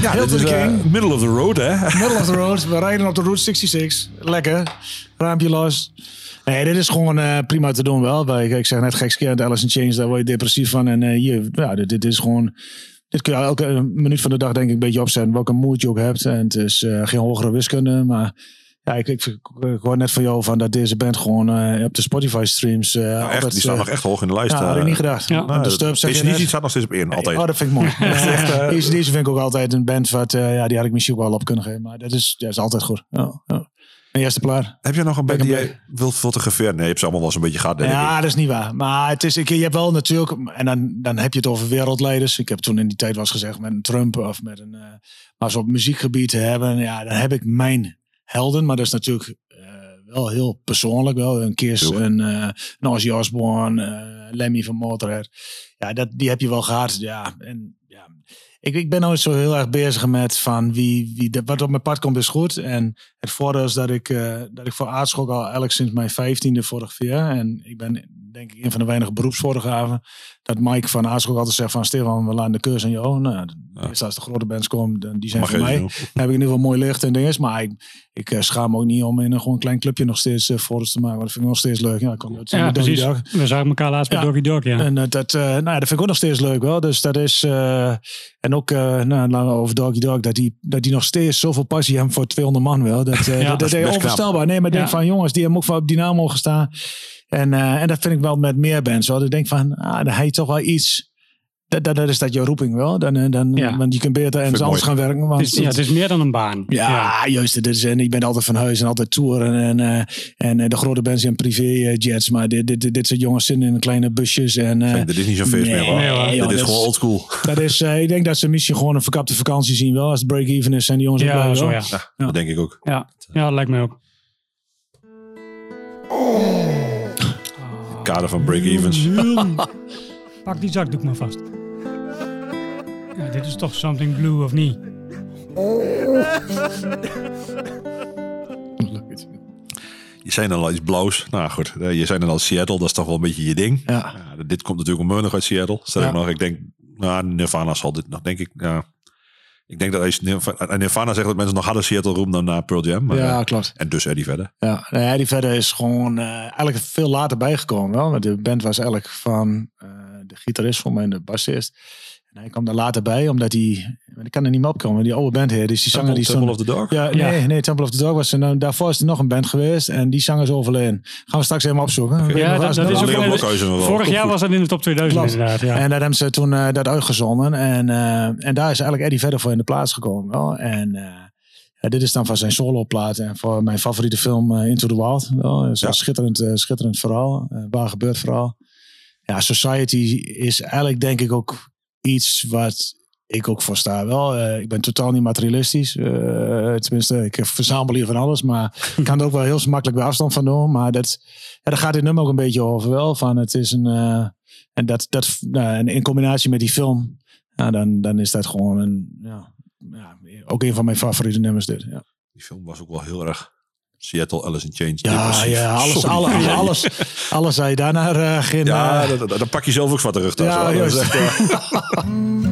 Speaker 3: Ja, heel
Speaker 5: is
Speaker 3: the
Speaker 5: eh,
Speaker 3: king.
Speaker 5: middle of the road, hè?
Speaker 3: Middle of the road. We rijden op de Route 66. Lekker. Raampje los. Nee, dit is gewoon eh, prima te doen wel. Bij, ik zeg net gekscherend Alice in Chains, daar word je depressief van. En eh, hier, ja, dit, dit is gewoon... Dit kun je elke minuut van de dag denk ik een beetje opzetten. Welke mood je ook hebt. En het is geen hogere wiskunde, maar... Ja, ik, ik, ik hoor net van jou van dat deze band gewoon eh, op de Spotify streams... eh
Speaker 4: Nou, echt,
Speaker 3: altijd,
Speaker 4: die staan
Speaker 3: eh,
Speaker 4: nog echt hoog in de lijst.
Speaker 3: Ja, had
Speaker 4: eh.
Speaker 3: ik niet gedacht.
Speaker 2: Ja.
Speaker 4: Nou,
Speaker 3: zeg je net.
Speaker 4: staat nog steeds op één, altijd.
Speaker 3: Oh, dat vind ik mooi. Ja, deze, deze vind ik ook altijd een band wat, eh, ja, die had ik misschien ook wel op kunnen geven. Maar dat is, dat is altijd goed. Ja, ja. Mijn eerste plaat.
Speaker 4: Heb je nog een band die jij wilt fotograferen? Nee, je hebt ze allemaal wel eens een beetje gehad, denk
Speaker 3: Ja,
Speaker 4: ik.
Speaker 3: dat is niet waar. Maar het is, ik, je hebt wel natuurlijk, en dan, dan heb je het over wereldleiders. Ik heb toen in die tijd was gezegd met een Trump of met een, eh, maar zo op muziekgebied te hebben, ja, dan heb ik mijn helden. Maar dat is natuurlijk eh, wel heel persoonlijk. Wel een Kiss,
Speaker 4: Tuurlijk.
Speaker 3: een, een Ozzy Osbourne, eh, Lemmy van Motorhead. Ja, dat, die heb je wel gehad. Ja, en ja, ik, ik ben nooit zo heel erg bezig met van wie, wie de- wat op mijn pad komt is goed. En het voordeel is dat ik, dat ik voor aardschok al eigenlijk sinds mijn vijftiende fotografeer. En ik ben denk ik een van de weinige beroepsfotografen. Dat Mike van aardschok altijd zegt van Stefan, we laten de keurs aan jou. Nou,
Speaker 4: Ja.
Speaker 3: als de grote bands komen, dan- die zijn
Speaker 4: Mag
Speaker 3: voor mij. Dan heb ik in ieder geval mooi licht en dingen. Maar ik, ik eh, schaam me ook niet om in een gewoon klein clubje nog steeds eh, foto's te maken. Want dat vind ik nog steeds leuk. Ja, ik kom uit
Speaker 2: Ja, precies.
Speaker 3: Dog.
Speaker 2: We zagen elkaar laatst bij
Speaker 3: Ja.
Speaker 2: Doggy Dog, ja.
Speaker 3: En eh, dat, eh, nou ja, dat vind ik ook nog steeds leuk wel. Dus dat is. eh, en ook uh, nou, over Doggy Dog. Dat die, dat die nog steeds zoveel passie hebben voor 200 man wel. Dat, eh,
Speaker 2: Ja,
Speaker 3: dat,
Speaker 2: dat
Speaker 3: dat
Speaker 4: is
Speaker 3: onvoorstelbaar. Nee, maar ik denk van jongens, die hebben ook wel op Dynamo gestaan. En, eh, en dat vind ik wel met meer bands wel. Ik denk van, ah, dan heb je toch wel iets. Dat, dat, dat is dat jouw roeping wel. Dan, eh, dan,
Speaker 2: Ja.
Speaker 3: Want je kunt beter ergens anders gaan werken. Want
Speaker 2: Het is, ja, het is meer dan een baan.
Speaker 3: ja, juist. Dit is, en ik ben altijd van huis en altijd toeren. En, eh, en eh, de grote bands zijn privéjets. Maar dit, dit, dit, soort jongens zitten in kleine busjes. En, eh,
Speaker 4: Dit is niet zo'n feest
Speaker 3: nee,
Speaker 4: meer, hoor.
Speaker 2: nee, hoor.
Speaker 3: joh,
Speaker 4: Dit is
Speaker 3: dat
Speaker 4: gewoon oldschool.
Speaker 3: dat is, eh, ik denk dat ze misschien gewoon een verkapte vakantie zien wel. Als het break-even is en die jongens ook
Speaker 2: Ja,
Speaker 3: blij,
Speaker 2: zo ja.
Speaker 4: Ja,
Speaker 3: Ja.
Speaker 4: dat denk ik ook.
Speaker 2: Ja, ja dat lijkt mij ook.
Speaker 4: Kader van break-evens.
Speaker 2: Pak die zakdoek maar vast. Ja, dit is toch something blue of niet?
Speaker 4: Je zei dan al iets blauws. Nou goed, eh, je zei dan al Seattle. Dat is toch wel een beetje je ding.
Speaker 3: Ja.
Speaker 4: Ja, dit komt natuurlijk onmiddellijk uit Seattle. Stel
Speaker 3: Ja.
Speaker 4: ik nog, ik denk, nou, Nirvana zal dit nog, denk ik, ja. Ik denk dat als Nirvana, Nirvana zegt dat mensen nog harder Seattle roepen dan naar Pearl Jam. Maar,
Speaker 3: Ja,
Speaker 4: eh,
Speaker 3: klopt.
Speaker 4: en dus Eddie verder.
Speaker 3: Ja, nou ja, die verder is gewoon eh, eigenlijk veel later bijgekomen. Wel. Want de band was eigenlijk van eh, de gitarist voor mij en de bassist. En hij kwam daar later bij, omdat hij... Ik kan er niet meer opkomen. Die oude bandheer, dus die zanger die
Speaker 4: Temple
Speaker 3: stond...
Speaker 4: of the Dog?
Speaker 3: Ja,
Speaker 2: Ja.
Speaker 3: nee, nee, Temple of the Dog was er. Nou, daarvoor is er nog een band geweest en die zanger is overleden. Gaan we straks even opzoeken.
Speaker 2: Ja, dat, is ook. Vorig jaar was dat in de top 2000
Speaker 3: Klopt.
Speaker 2: inderdaad. Ja.
Speaker 3: En daar hebben ze toen eh, dat uitgezonden. En, eh, en daar is eigenlijk Eddie verder voor in de plaats gekomen. Wel. En eh, ja, dit is dan van zijn soloplaat. En voor mijn favoriete film Into the Wild. Wel. Dat is een
Speaker 4: Ja.
Speaker 3: schitterend, schitterend verhaal. waar gebeurt verhaal. Ja, Society is eigenlijk denk ik ook iets wat ik ook voor sta. Wel, eh, ik ben totaal niet materialistisch. Eh, tenminste, ik verzamel hier van alles. Maar ik kan er ook wel heel makkelijk bij afstand van doen. Maar dat, ja, daar gaat dit nummer ook een beetje over. Wel, van het is een... eh, en dat, dat nou, en in combinatie met die film, ja, dan, dan is dat gewoon een, ja, ja, ook een van mijn favoriete nummers dit. Ja,
Speaker 4: Die film was ook wel heel erg Seattle, Alice in Chains.
Speaker 3: ja, ja alles, alle, alle- alles, alles zei je daarna uh, geen...
Speaker 4: Ja,
Speaker 3: eh,
Speaker 4: dat- dan pak je zelf ook wat terug.
Speaker 3: ja, juist.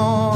Speaker 1: is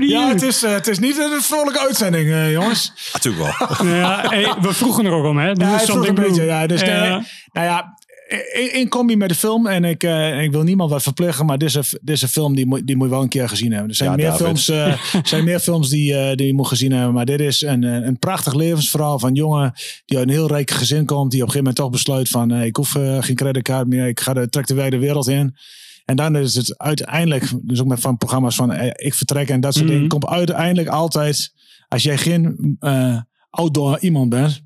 Speaker 3: Ja, het is, eh, het is niet een vrolijke uitzending, eh, jongens.
Speaker 4: Natuurlijk wel.
Speaker 2: Ja, hey, we vroegen er ook om, hè? Doe
Speaker 3: Ja, hij vroeg een beetje. Ja, dus
Speaker 2: Ja.
Speaker 3: nee, nou ja, in, in combi met de film. En ik, eh, ik wil niemand wat verplichten, maar dit is een, dit is een film die, moet- die moet je wel een keer gezien hebben. Er zijn
Speaker 4: Ja,
Speaker 3: meer
Speaker 4: David.
Speaker 3: films, eh, er zijn meer films die, eh, die je moet gezien hebben. Maar dit is een, eh, een prachtig levensverhaal van een jongen die uit een heel rijk gezin komt. Die op een gegeven moment toch besluit van eh, ik hoef eh, geen creditcard meer. Ik ga de, trek de wijde wereld in. En dan is het uiteindelijk, dus ook met van programma's van eh, ik vertrek en dat soort
Speaker 2: Mhm.
Speaker 3: dingen, komt uiteindelijk altijd, als jij geen eh, outdoor iemand bent,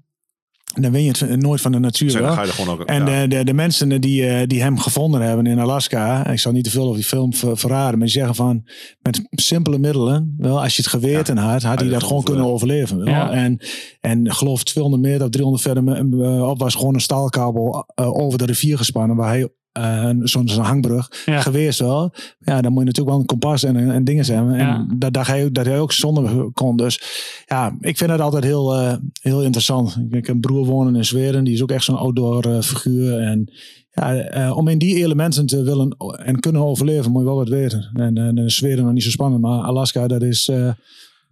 Speaker 3: dan win je het nooit van de natuur.
Speaker 4: Zeg, dan
Speaker 3: wel.
Speaker 4: ga je er gewoon ook...
Speaker 3: En
Speaker 4: ja.
Speaker 3: de, de, de mensen die, eh, die hem gevonden hebben in Alaska, ik zal niet te veel over die film ver- verraden, maar die zeggen van met simpele middelen, wel, als je het geweten had, had hij dat gewoon kunnen overleven. wel.
Speaker 2: Ja.
Speaker 3: En, en geloof 200 meter of 300 verder eh, op was gewoon een staalkabel eh, over de rivier gespannen waar hij eh, zo'n hangbrug
Speaker 2: Ja.
Speaker 3: geweest wel. Ja, dan moet je natuurlijk wel een kompas en, en dingen zijn. En
Speaker 2: Ja.
Speaker 3: dat, dat, hij, dat hij ook zonder kon. Dus ja, ik vind het altijd heel, eh, heel interessant. Ik heb een broer wonen in Zweden. Die is ook echt zo'n outdoor eh, figuur. En ja, eh, om in die elementen te willen en kunnen overleven, moet je wel wat weten. En, en, en Zweden nog niet zo spannend. Maar Alaska, dat is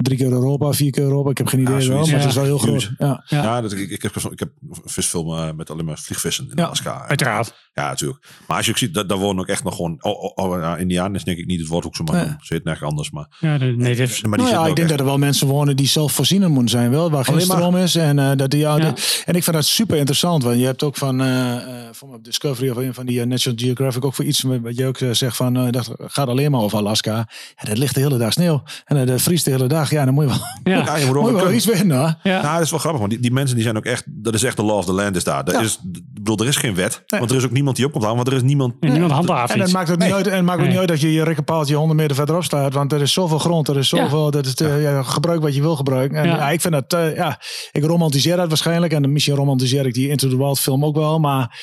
Speaker 3: drie keer Europa, vier keer Europa. Ik heb geen idee wel,
Speaker 4: zoiets.
Speaker 3: maar het is
Speaker 2: Ja.
Speaker 3: wel heel groot. Ja.
Speaker 2: Ja.
Speaker 4: Ja, dat, ik, ik, heb, ik heb een visfilm eh, met alleen maar vliegvissen in
Speaker 3: Ja,
Speaker 4: Alaska.
Speaker 2: Uiteraard.
Speaker 4: Ja, natuurlijk. Maar als je ook ziet, dat, daar wonen ook echt nog gewoon... Oh, oh, oh ja, Indianen is denk ik niet het woord ook zo, maar ze heet nergens anders. Maar,
Speaker 2: Ja, de natives.
Speaker 4: maar die
Speaker 3: Nou ja, ik denk
Speaker 4: echt-
Speaker 3: dat er wel mensen wonen die zelfvoorzienend moeten zijn, wel, waar geen
Speaker 4: Alleen maar.
Speaker 3: stroom is. En, eh, dat die, ja,
Speaker 2: Ja.
Speaker 3: de- en ik vind dat super interessant, want je hebt ook van, eh eh, van op Discovery of een van die National Geographic ook voor iets met- wat je ook zegt van, eh, dat gaat alleen maar over Alaska. Ja, dat ligt de hele dag sneeuw en dat vriest de hele dag. Ja, dan moet je wel,
Speaker 2: Ja.
Speaker 4: Ja, je moet
Speaker 3: moet je wel iets winnen. hoor.
Speaker 2: Ja.
Speaker 4: Nou, dat is wel grappig, want die, die mensen die zijn ook echt... Dat is echt de law of the land is daar. Dat
Speaker 3: Ja.
Speaker 4: is, ik bedoel, er is geen wet. Want er is ook niemand die op komt houden. Want er is niemand...
Speaker 2: En niemand handhaaft
Speaker 3: En het maakt ook niet uit, en het maakt ook
Speaker 2: Nee.
Speaker 3: niet uit dat je je rekkenpaaltje 100 meter verderop staat, want er is zoveel grond, er is zoveel, dat het, eh, ja, gebruik wat je wil gebruiken. En
Speaker 2: Ja.
Speaker 3: ja. ik vind dat, eh, ja, ik romantiseer dat waarschijnlijk en misschien romantiseer ik die Into the Wild film ook wel, maar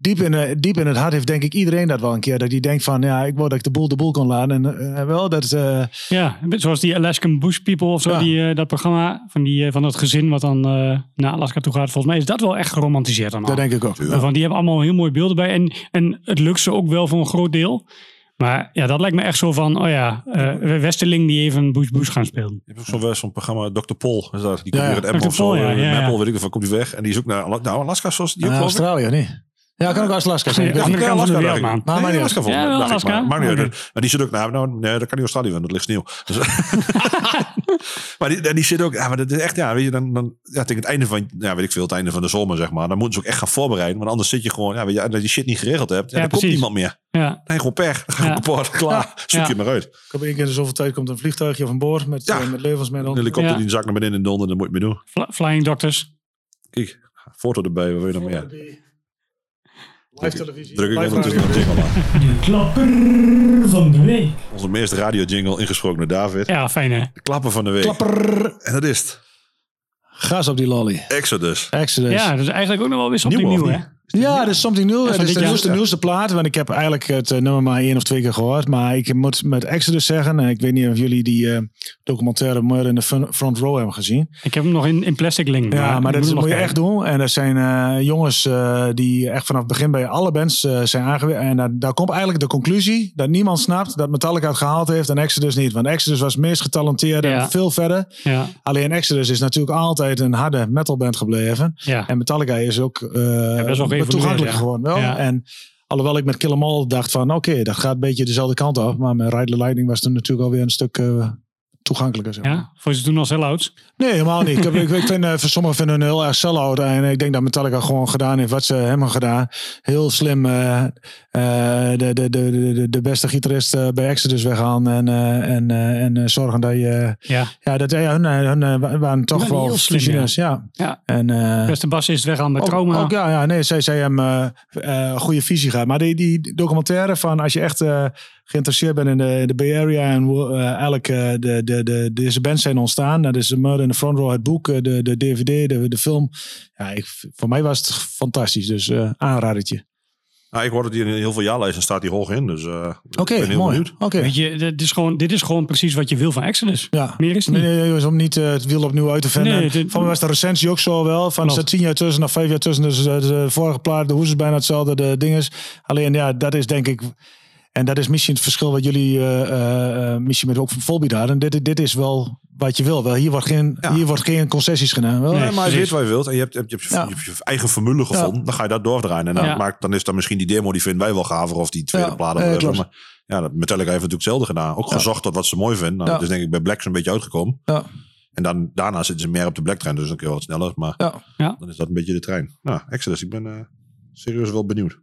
Speaker 3: diep in, eh, diep in het hart heeft denk ik iedereen dat wel een keer, dat die denkt van, ja, ik wou dat ik de boel de boel kon laten en eh, wel, dat, eh,
Speaker 2: Ja, zoals die Alaskan Bush People of zo,
Speaker 3: Ja.
Speaker 2: die, eh, dat programma van, die, eh, van dat gezin wat dan eh, naar Alaska toe gaat. Volgens mij is dat wel echt geromantiseerd dan al.
Speaker 3: dat denk ik ook.
Speaker 2: Want die hebben allemaal heel mooi beelden bij. En, en het lukt ze ook wel voor een groot deel. Maar ja, dat lijkt me echt zo van, oh ja, eh Westerling die even Bush Bush gaan spelen.
Speaker 4: Je hebt ook zo'n zo'n programma, Dr. Pol. Is dat, die komt
Speaker 3: Ja,
Speaker 4: weer uit Apple
Speaker 2: Dr.
Speaker 4: of zo.
Speaker 2: Ja,
Speaker 4: eh. Apple, weet ik of komt hij weg. En die is ook naar nou, Alaska, zoals die ook
Speaker 3: Eh,
Speaker 4: ik.
Speaker 3: Australië, niet? Ja, kan ook Alaska zijn.
Speaker 2: Ja, andere
Speaker 3: niet.
Speaker 2: kant van de wereld, man.
Speaker 3: Maar
Speaker 4: Nee, Alaska volgens mij,
Speaker 2: Ja, wel
Speaker 4: dacht ik,
Speaker 2: Alaska.
Speaker 4: Maar.
Speaker 2: Oké.
Speaker 4: maar die zit ook, nou, nou, nee, dat kan niet Australië, want dat ligt sneeuw. Dus, maar die, die zit ook, ja, maar dat is echt, ja, weet je, dan, dan ja, tegen het einde van, ja, weet ik veel, het einde van de zomer, zeg maar, dan moeten ze ook echt gaan voorbereiden, want anders zit je gewoon, ja, weet je, als je die shit niet geregeld hebt, ja,
Speaker 2: Ja,
Speaker 4: dan komt niemand meer.
Speaker 2: Ja.
Speaker 4: Nee, gewoon pech. Dan ga je kapot, klaar, zoek
Speaker 2: Ja.
Speaker 4: je maar uit.
Speaker 3: Ik heb één keer in zoveel tijd komt een vliegtuigje of een boord met,
Speaker 4: Ja.
Speaker 3: eh, met levensmiddelen.
Speaker 4: Een helikopter
Speaker 2: Ja.
Speaker 4: die zak naar beneden in donder, dan moet je mee doen.
Speaker 2: Fly- Flying Doctors.
Speaker 4: Kijk, foto erbij, wat wil je nog meer?
Speaker 3: Live televisie.
Speaker 4: Druk ik ondertussen een jingle aan.
Speaker 2: De klapper van de week.
Speaker 4: Onze meeste radio jingle ingesproken door David.
Speaker 2: Ja, fijn hè.
Speaker 4: De klapper van de week.
Speaker 3: Klapper.
Speaker 4: En dat is het.
Speaker 3: Gas op die lolly.
Speaker 4: Exodus.
Speaker 3: Exodus.
Speaker 2: Ja, dat is eigenlijk ook nog wel weer
Speaker 4: Nieuw, of
Speaker 2: nieuw hè.
Speaker 3: Ja, dat is something new. Het is de nieuwste, nieuwste plaat. Want ik heb eigenlijk het eh, nummer maar één of twee keer gehoord. Maar ik moet met Exodus zeggen. en Ik weet niet of jullie die eh, documentaire Murder in the Fun- Front Row hebben gezien.
Speaker 2: Ik heb hem nog in, in plastic link.
Speaker 3: Ja, maar dat is,
Speaker 2: nog
Speaker 3: moet je echt doen. En dat zijn eh, jongens eh, die echt vanaf het begin bij alle bands eh, zijn aangewezen. En daar, daar komt eigenlijk de conclusie dat niemand snapt dat Metallica het gehaald heeft en Exodus niet. Want Exodus was het meest getalenteerde
Speaker 2: Ja.
Speaker 3: en veel verder.
Speaker 2: Ja,
Speaker 3: Alleen Exodus is natuurlijk altijd een harde metalband gebleven.
Speaker 2: ja.
Speaker 3: En Metallica is ook eh
Speaker 2: best wel geëvolueerd,
Speaker 3: toegankelijk
Speaker 2: ja.
Speaker 3: geworden. Wel.
Speaker 2: Ja.
Speaker 3: En alhoewel ik met Kill 'Em All dacht van oké, dat gaat een beetje dezelfde kant op. Maar met Ride the Lightning was toen natuurlijk alweer een stuk eh, toegankelijker. Zeg maar.
Speaker 2: ja. Vond je ze toen al sell-outs?
Speaker 3: Nee, helemaal niet. Ik, heb, ik, ik vind, eh, voor sommigen vinden hun heel erg sell-out. En ik denk dat Metallica gewoon gedaan heeft wat ze hebben gedaan. Heel slim eh, eh, de, de, de, de, de beste gitarist bij Exodus weggaan. En, en, en zorgen dat je...
Speaker 2: Ja.
Speaker 3: ja, dat, ja hun, hun waren toch wel
Speaker 2: heel slim.
Speaker 3: Ja.
Speaker 2: Ja.
Speaker 3: En,
Speaker 2: Beste bassist weggaan bij
Speaker 3: ook,
Speaker 2: trauma.
Speaker 3: ook, ja, ja, nee, zij, zij hebben goede visie gehad. Maar die, die documentaire van als je echt geïnteresseerd bent in de, de Bay Area en hoe eh, eigenlijk eh, de, de, de, deze bands zijn ontstaan. Dat is de Murder in the Front Row, het boek, eh, de, de DVD, de, de film. Ja, ik, voor mij was het fantastisch. Dus eh aanradertje.
Speaker 4: Nou, ik hoor dat hij in heel veel jaarlijsten staat hij hoog in. Dus eh
Speaker 3: Oké,
Speaker 4: ik ben heel
Speaker 3: mooi.
Speaker 4: benieuwd.
Speaker 3: Oké.
Speaker 2: Weet je, dit is, gewoon, dit is gewoon precies wat je wil van Exodus.
Speaker 3: Ja.
Speaker 2: Meer is het
Speaker 3: Nee, om niet het wiel opnieuw uit te vinden.
Speaker 2: Nee, dit-
Speaker 3: Van mij was de recensie ook zo wel. Van er tien jaar tussen, of vijf jaar tussen. Dus de vorige plaat, de hoes is bijna hetzelfde, de ding is. Alleen ja, dat is denk ik... En dat is misschien het verschil wat jullie eh, eh, eh, misschien met ook van Volbeat hadden. Dit, dit is wel wat je wil. Wel, hier, wordt geen,
Speaker 4: Ja.
Speaker 3: hier wordt geen concessies gedaan. Wel?
Speaker 2: Nee.
Speaker 4: Maar je weet wat je wilt en je hebt, je hebt, je, hebt,
Speaker 3: Ja.
Speaker 4: je, hebt je eigen formule gevonden. Dan ga je dat doordraaien. En dan,
Speaker 2: Ja.
Speaker 4: maakt, dan is dan misschien die demo, die vinden wij wel gaver. Of die tweede
Speaker 3: Ja,
Speaker 4: plaat. of
Speaker 3: eh.
Speaker 4: Maar ja, dat Metallica heeft natuurlijk hetzelfde gedaan. Ook
Speaker 3: Ja.
Speaker 4: gezocht tot wat ze mooi vinden. Nou, is denk ik bij Black zo'n beetje uitgekomen.
Speaker 3: Ja.
Speaker 4: En dan, daarna zitten ze meer op de Black trend. Dus dan kun je wat sneller. Maar
Speaker 3: Ja.
Speaker 4: dan is dat een beetje de trein. Nou, Exodus, ik ben eh, serieus wel benieuwd.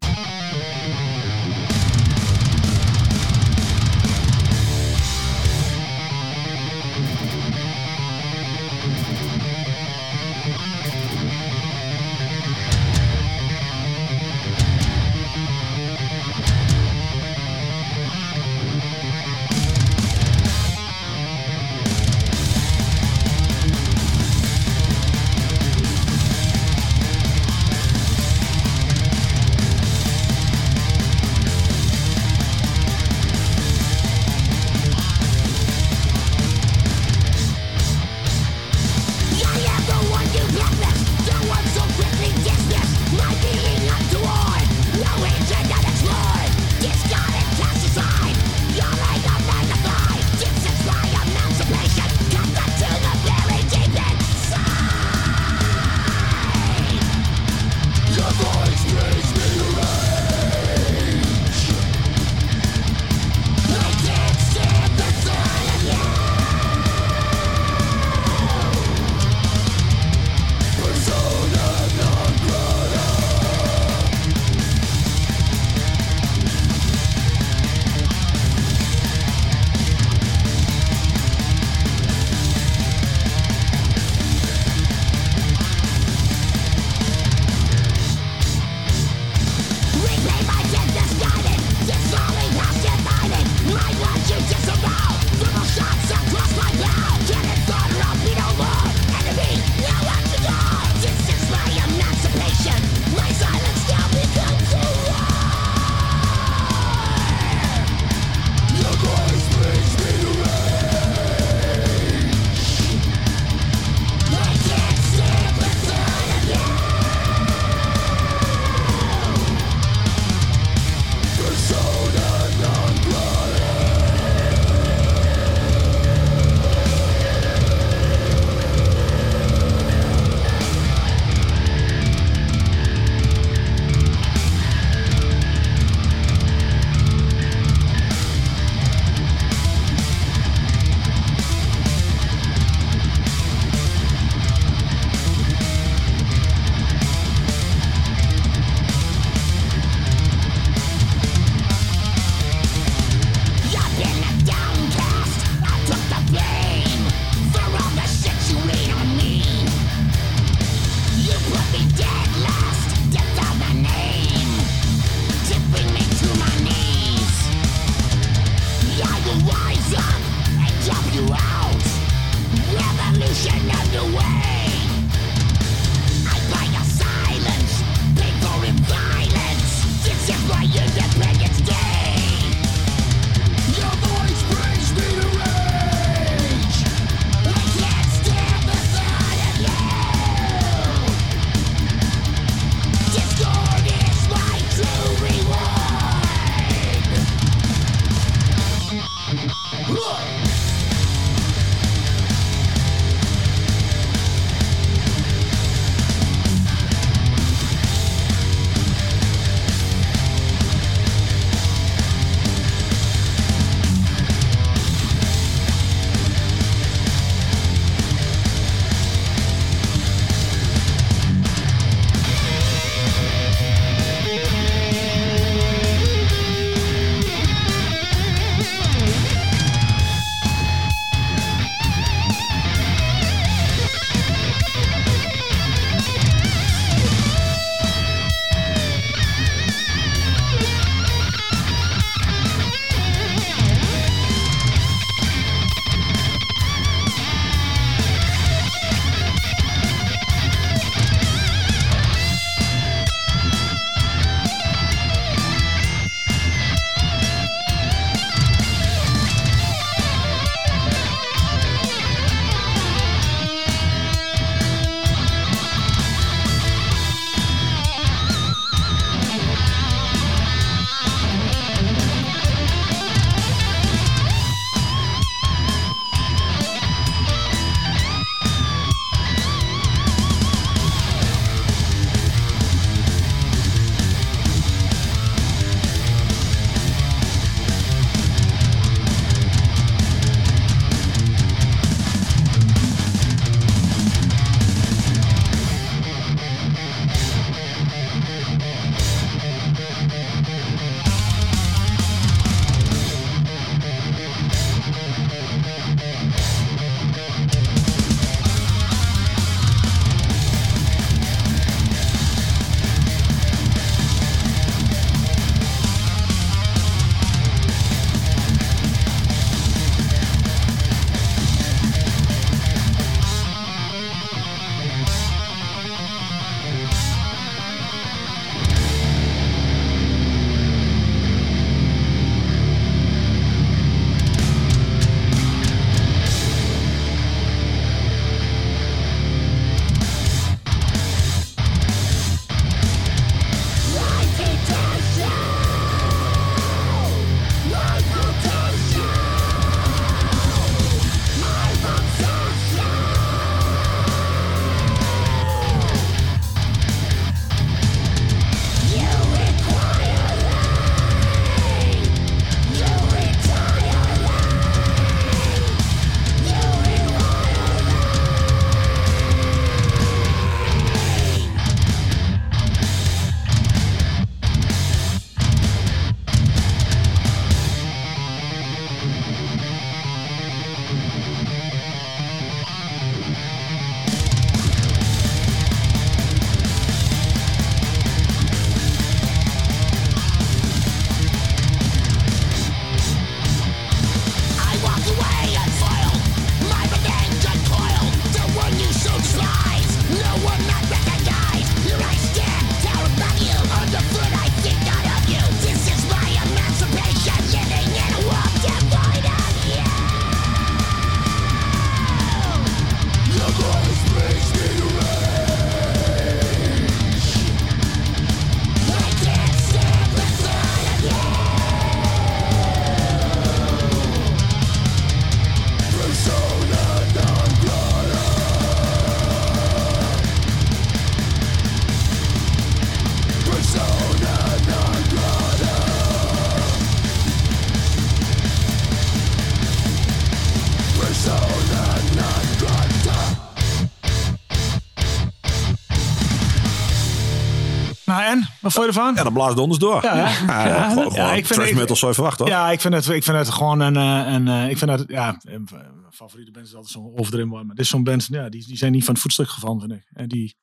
Speaker 3: Wat vond je ervan?
Speaker 4: Ja, dan blaast het ons door.
Speaker 3: Ja, hè?
Speaker 4: Ja,
Speaker 3: Ja,
Speaker 4: gewoon,
Speaker 3: ja,
Speaker 4: gewoon
Speaker 3: ik vind-
Speaker 4: trash metal zou je verwachten, hoor.
Speaker 3: Ja, ik vind het, ik vind het gewoon een, eh, een eh, ik vind het, ja, een een favoriete band is altijd zo'n overdreven maar dit is zo'n band, ja, die, die zijn niet van het voetstuk gevallen, vind ik. En die,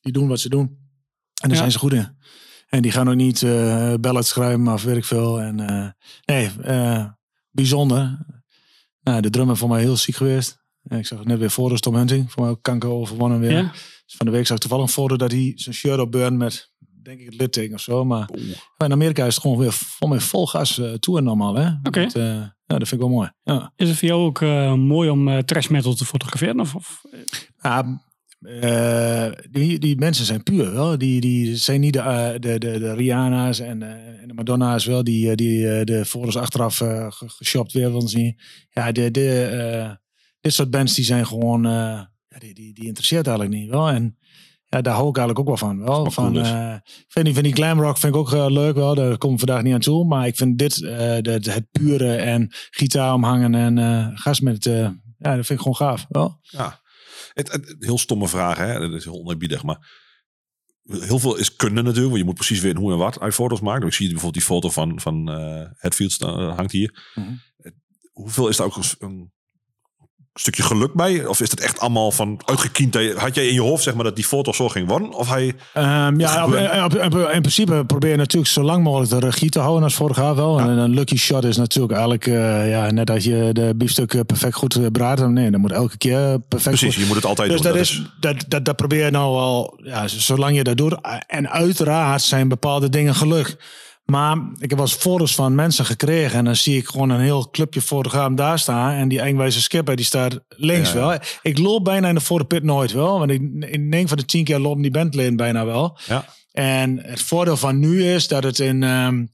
Speaker 3: die doen wat ze doen. En daar
Speaker 2: Ja.
Speaker 3: zijn ze goed in. En die gaan ook niet eh ballads schrijven, of weet ik veel. En eh, nee, eh, bijzonder. Nou, de drummer voor mij heel ziek geweest. En ik zag het net weer voor Tom Hunting, voor mij ook kanker overwonnen weer.
Speaker 2: Ja?
Speaker 3: Dus van de week zag ik toevallig een foto dat hij zijn shirt opburn met, denk ik, het litteken of zo. Maar in Amerika is het gewoon weer vol, met vol gas uh, tour normaal, hè?
Speaker 2: Oké.
Speaker 3: Dat, eh, ja, dat vind ik wel mooi. Ja.
Speaker 2: Is het voor jou ook eh, mooi om eh trash metal te fotograferen? Of, of-
Speaker 3: Ja, eh, die, die mensen zijn puur, wel. Die, die zijn niet de, de, de, de Rihanna's en, eh, en de Madonna's, wel. Die, die de foto's achteraf eh, ge- geshopt weer willen zien. Ja, de, de, eh, dit soort bands die zijn gewoon, eh, ja, die, die, die interesseert eigenlijk niet, wel. En ja, daar hou ik eigenlijk ook wel van, wel. Van,
Speaker 4: cool
Speaker 3: ik vind die, vind die glam rock vind ik ook eh, leuk, wel. Daar kom ik vandaag niet aan toe. Maar ik vind dit, eh, de, de- het pure en gitaar omhangen en gas met, ja, dat vind ik gewoon gaaf, wel.
Speaker 4: Ja. Het, het- heel stomme vraag, hè? Dat is heel oneerbiedig, maar heel veel is kunnen natuurlijk. Want je moet precies weten hoe en wat hij foto's maakt. Ik zie bijvoorbeeld die foto van, van Hetfield hangt hier.
Speaker 3: Mhm.
Speaker 4: Hoeveel is daar ook een, een stukje geluk bij? Of is het echt allemaal van uitgekiend? Had jij in je hoofd zeg maar dat die foto zo ging worden? Of hij...
Speaker 3: Ehm, ja, op,
Speaker 4: gebeurt.
Speaker 3: op- op- in principe probeer je natuurlijk zo lang mogelijk de regie te houden als vorig jaar wel. En een lucky shot is natuurlijk eigenlijk eh, ja, net als je de biefstuk eh, perfect goed eh, braadt. Nee, dan moet elke keer perfect
Speaker 4: Precies,
Speaker 3: goed.
Speaker 4: je moet het altijd
Speaker 3: Dus
Speaker 4: doen.
Speaker 3: dat, is, dat, dat, dat probeer je nou wel, ja, zolang je dat doet. En uiteraard zijn bepaalde dingen geluk. Maar ik heb wel eens foto's van mensen gekregen. En dan zie ik gewoon een heel clubje fotograaf daar staan. En die eigenwijze skipper die staat links
Speaker 4: Ja, ja.
Speaker 3: wel. Ik loop bijna in de fotopit nooit wel. Want ik, in 9 van de 10 keer lopen die bandleden bijna wel.
Speaker 4: Ja.
Speaker 3: En het voordeel van nu is dat het in, ehm,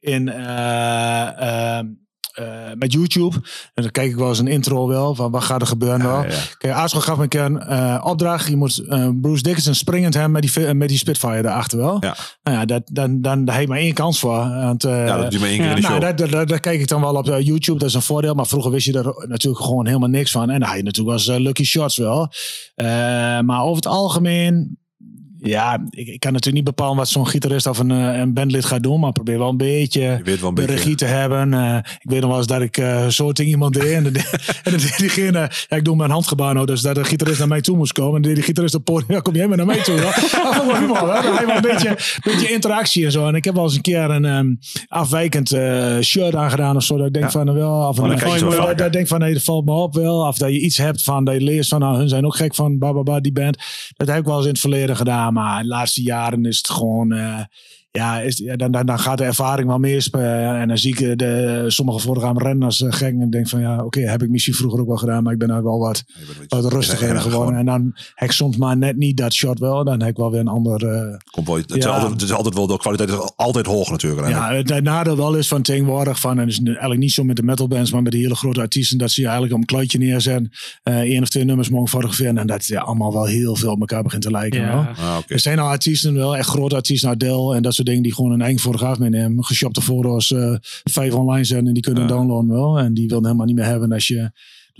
Speaker 3: in eh, ehm, eh, met YouTube, en dan kijk ik wel eens een intro wel van wat gaat er gebeuren wel.
Speaker 4: Ja, ja.
Speaker 3: Kijk, Aarschot gaf me een keer een eh, opdracht. Je moet eh, Bruce Dickinson springend hebben met die, met die Spitfire daarachter wel.
Speaker 4: Ja.
Speaker 3: Nou ja, dat, dan, dan daar heb je maar één kans voor. Want,
Speaker 4: Ja, dat doe je maar één keer in de
Speaker 3: nou,
Speaker 4: show.
Speaker 3: daar, daar, daar, daar kijk ik dan wel op YouTube. Dat is een voordeel. Maar vroeger wist je er natuurlijk gewoon helemaal niks van. En dan had je natuurlijk wel eens lucky shots wel. Maar over het algemeen... Ja, ik, ik kan natuurlijk niet bepalen wat zo'n gitarist of een, eh, een bandlid gaat doen. Maar probeer wel een beetje
Speaker 4: wel een
Speaker 3: de
Speaker 4: beetje...
Speaker 3: regie te hebben. Eh, ik weet nog wel eens dat ik eh, zo tegen iemand deed. En, dan deed diegene, ja, ik doe mijn handgebaar nou, dus dat de gitarist naar mij toe moest komen. En die gitarist op podium, ja, kom jij maar naar mij toe. Een beetje, beetje interactie en zo. En ik heb wel eens een keer een ehm, afwijkend shirt aangedaan of zo. Dat ik denk
Speaker 4: Ja.
Speaker 3: van, wel, of een, dat- ik denk van, nee, dat valt me op wel. Of dat je iets hebt van, dat je leest van, nou, hun zijn ook gek van, bababa, die band. Dat heb ik wel eens in het verleden gedaan. Maar de laatste jaren is het gewoon... eh, ja, is, ja dan, dan, dan gaat de ervaring wel meer spelen. En dan zie ik eh, de, sommige voorgaande renners uh, gek. En denk van ja, oké, heb ik misschien vroeger ook wel gedaan. Maar ik ben nou wel wat, wat rustiger geworden. En dan heb ik soms maar net niet dat shot wel. Dan heb ik wel weer een ander... eh,
Speaker 4: Komt wel, het, is altijd, het is altijd wel, de kwaliteit is altijd hoog natuurlijk.
Speaker 3: ja, het, het nadeel wel is van tegenwoordig. Van, en is eigenlijk niet zo met de metalbands, maar met de hele grote artiesten. Dat ze je eigenlijk op een kluitje neerzetten. eh één of twee nummers mogen fotograferen. En dat ja, allemaal wel heel veel op elkaar begint te lijken.
Speaker 2: ja.
Speaker 4: Ah.
Speaker 3: Er zijn al artiesten, wel echt grote artiesten, Adele en dat soort dingen, die gewoon een eigen fotograaf meenemen. Geshopte foto's, eh, vijf online zijn en die kunnen downloaden wel. En die wil helemaal niet meer hebben als je...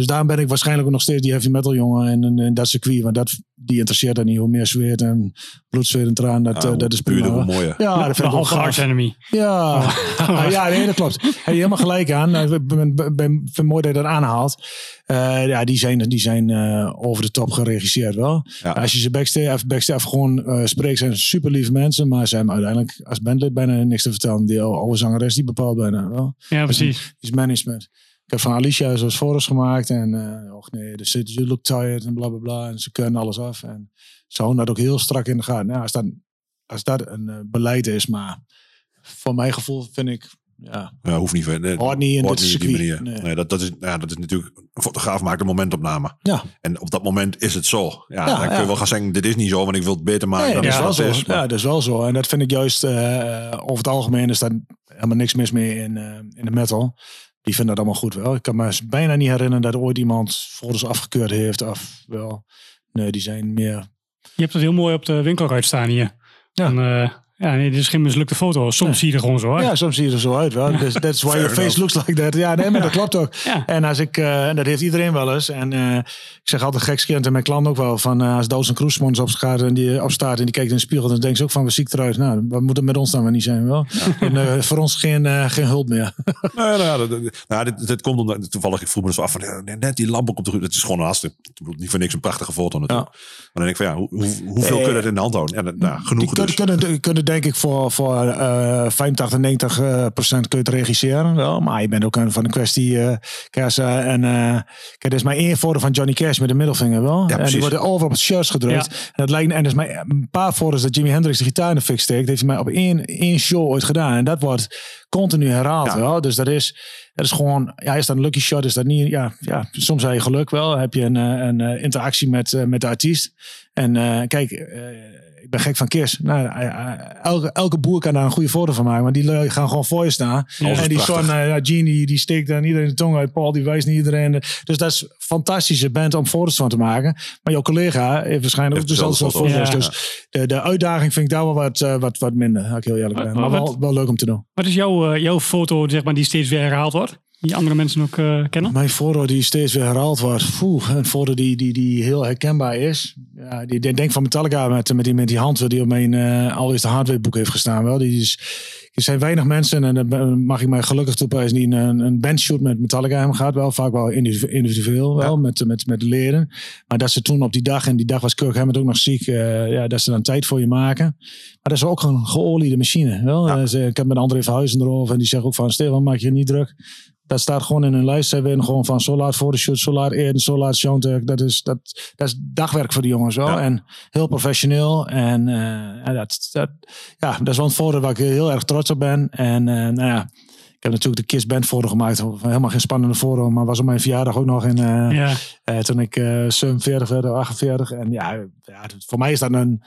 Speaker 3: Dus daarom ben ik waarschijnlijk ook nog steeds die heavy metal jongen in, in, in dat circuit. Want dat, die interesseert er niet. Hoe meer zweet en bloed, zweet en traan, dat,
Speaker 4: Ah,
Speaker 3: eh, dat is prima.
Speaker 4: hoe mooier.
Speaker 3: Ja, dat vind ik gaaf.
Speaker 2: Enemy.
Speaker 3: Ja, ja nee, dat klopt. Heb je helemaal gelijk aan. Ik ben, ben, ben, vind het mooi dat je dat aanhaalt. Eh, ja, die zijn, die zijn eh, over de top geregisseerd wel.
Speaker 4: Ja.
Speaker 3: Als je ze backstage, backstage gewoon eh, spreekt, zijn ze super lieve mensen. Maar ze hebben uiteindelijk als bandlid bijna niks te vertellen. Die oude zangeres, die bepaalt bijna wel.
Speaker 2: Ja, precies.
Speaker 3: Die is management. Ik heb van Alicia zoals foto's gemaakt. En eh och nee, dus you look tired en bla bla bla. En ze kunnen alles af. En ze houden dat ook heel strak in de gaten. Ja, als, dat, als dat een eh, beleid is, maar voor mijn gevoel vind ik, ja,
Speaker 4: Ja, hoeft niet. Nee,
Speaker 3: hoort niet in
Speaker 4: hoort
Speaker 3: dit
Speaker 4: niet op die
Speaker 3: circuit.
Speaker 4: manier.
Speaker 3: Nee.
Speaker 4: Nee, dat, dat, is, ja, dat is natuurlijk... Een fotograaf maakt een momentopname.
Speaker 3: Ja,
Speaker 4: En op dat moment is het zo. Ja,
Speaker 3: Ja,
Speaker 4: dan kun
Speaker 3: ja.
Speaker 4: je wel gaan zeggen, dit is niet zo, want ik wil het beter maken.
Speaker 3: nee,
Speaker 4: dan
Speaker 3: dat
Speaker 4: is
Speaker 3: wel
Speaker 4: het is. Maar-
Speaker 3: Ja, dat is wel zo. En dat vind ik juist, eh, over het algemeen is daar helemaal niks mis mee in, in de metal. Die vinden dat allemaal goed wel. Ik kan me bijna niet herinneren dat ooit iemand foto's afgekeurd heeft. Of wel, nee, die zijn meer
Speaker 2: Je hebt het heel mooi op de winkelruit staan hier.
Speaker 3: Ja.
Speaker 2: Eh, Ja, nee, dit is geen mislukte foto. Soms zie je er gewoon zo uit.
Speaker 3: Ja, soms zie je er zo uit. Wel. Dus that's why your face
Speaker 4: enough.
Speaker 3: looks like that. Ja, nee, maar dat klopt ook.
Speaker 2: Ja.
Speaker 3: En als ik, eh, en dat heeft iedereen wel eens. En eh, ik zeg altijd gekskend en mijn klant ook wel. Van eh, als Douds en Kroesmans op gaat en die opstaat en die kijkt in de spiegel, dan denkt ze ook van we ziek eruit. Nou, wat moet het met ons dan wel niet zijn, wel? En eh, voor ons geen, eh, geen hulp meer.
Speaker 4: Nee, nou, ja, dat, dat- nou, dit, dit komt omdat toevallig, ik vroeg me dus af van net die lamp op de. Het is gewoon een hartstikke, niet voor niks een prachtige foto natuurlijk. Maar dan denk ik van ja, hoe, hoe- hoeveel kun je dat in de hand houden? Ja, dat- nou, genoeg
Speaker 3: Die
Speaker 4: dus.
Speaker 3: kunnen, kunnen, kunnen denk ik voor, voor eh 85, 90 eh, procent kun je het regisseren. Wel. Maar je bent ook een, van de kwestie eh Cash, eh, en eh kijk, er is maar één van Johnny Cash met de middelvinger wel. en die worden over op het shirt gedrukt. En, dat lijkt, en er is maar een paar foto's dat Jimi Hendrix de gitaar in de fik steekt. Dat heeft hij maar op één, één show ooit gedaan. En dat wordt continu herhaald
Speaker 4: Ja.
Speaker 3: wel. Dus dat is, dat is gewoon, ja, is dat een lucky shot? Is dat niet, ja, ja soms heb je geluk wel. Heb je een, een interactie met, met de artiest. En eh, kijk, eh, ben gek van Kiss. Nou, eh, eh, elke, elke boer kan daar een goede foto van maken. Want die gaan gewoon voor je staan. en die
Speaker 4: prachtig.
Speaker 3: son, eh, Gene, die, die steekt aan iedereen de tong uit. Paul, die wijst niet iedereen. Dus dat is een fantastische band om foto's van te maken. Maar jouw collega heeft waarschijnlijk ook dezelfde foto's.
Speaker 2: foto's.
Speaker 3: Dus de, de uitdaging vind ik daar wel wat, wat, wat minder. Als ik heel eerlijk ben.
Speaker 2: Maar
Speaker 3: Maar wel,
Speaker 2: wat-
Speaker 3: wel leuk om te doen.
Speaker 2: Wat is jouw, jouw foto zeg maar, die steeds weer herhaald wordt? Die andere mensen ook eh, kennen?
Speaker 3: Mijn foto die steeds weer herhaald wordt. Poeh, een foto die, die, die heel herkenbaar is. Ja, die, die denk van Metallica met, met, die, met die hand die op mijn uh, allereerste hardwareboek heeft gestaan. Wel. Die is, er zijn weinig mensen, en dan mag ik mij gelukkig toepassen, die een, een bandshoot met Metallica hebben gehad. Wel vaak wel individu- individueel, wel, met, met, met de leden. Maar dat ze toen op die dag, en die dag was Kirk Hammett ook nog ziek, eh, ja, dat ze dan tijd voor je maken. Maar dat is ook een geoliede machine. Wel. Eh, ze- ik heb met André Verhuizen erover en die zegt ook van, Stefan, maak je niet druk. Dat staat gewoon in een lijst. Ze hebben gewoon van zo laat fotoshoot, zo laat eten, zo laat showtek. Dat is, dat, dat is dagwerk voor die jongens wel.
Speaker 4: Ja.
Speaker 3: En heel professioneel. En eh, ja, dat, dat, ja, dat is wel een foto waar ik heel erg trots op ben. En eh, nou ja, ik heb natuurlijk de Kiss Band foto gemaakt. Helemaal geen spannende foto, maar was op mijn verjaardag ook nog in, eh,
Speaker 2: Ja.
Speaker 3: toen ik eh 47 werd, of 48. En ja, ja, voor mij is dat een...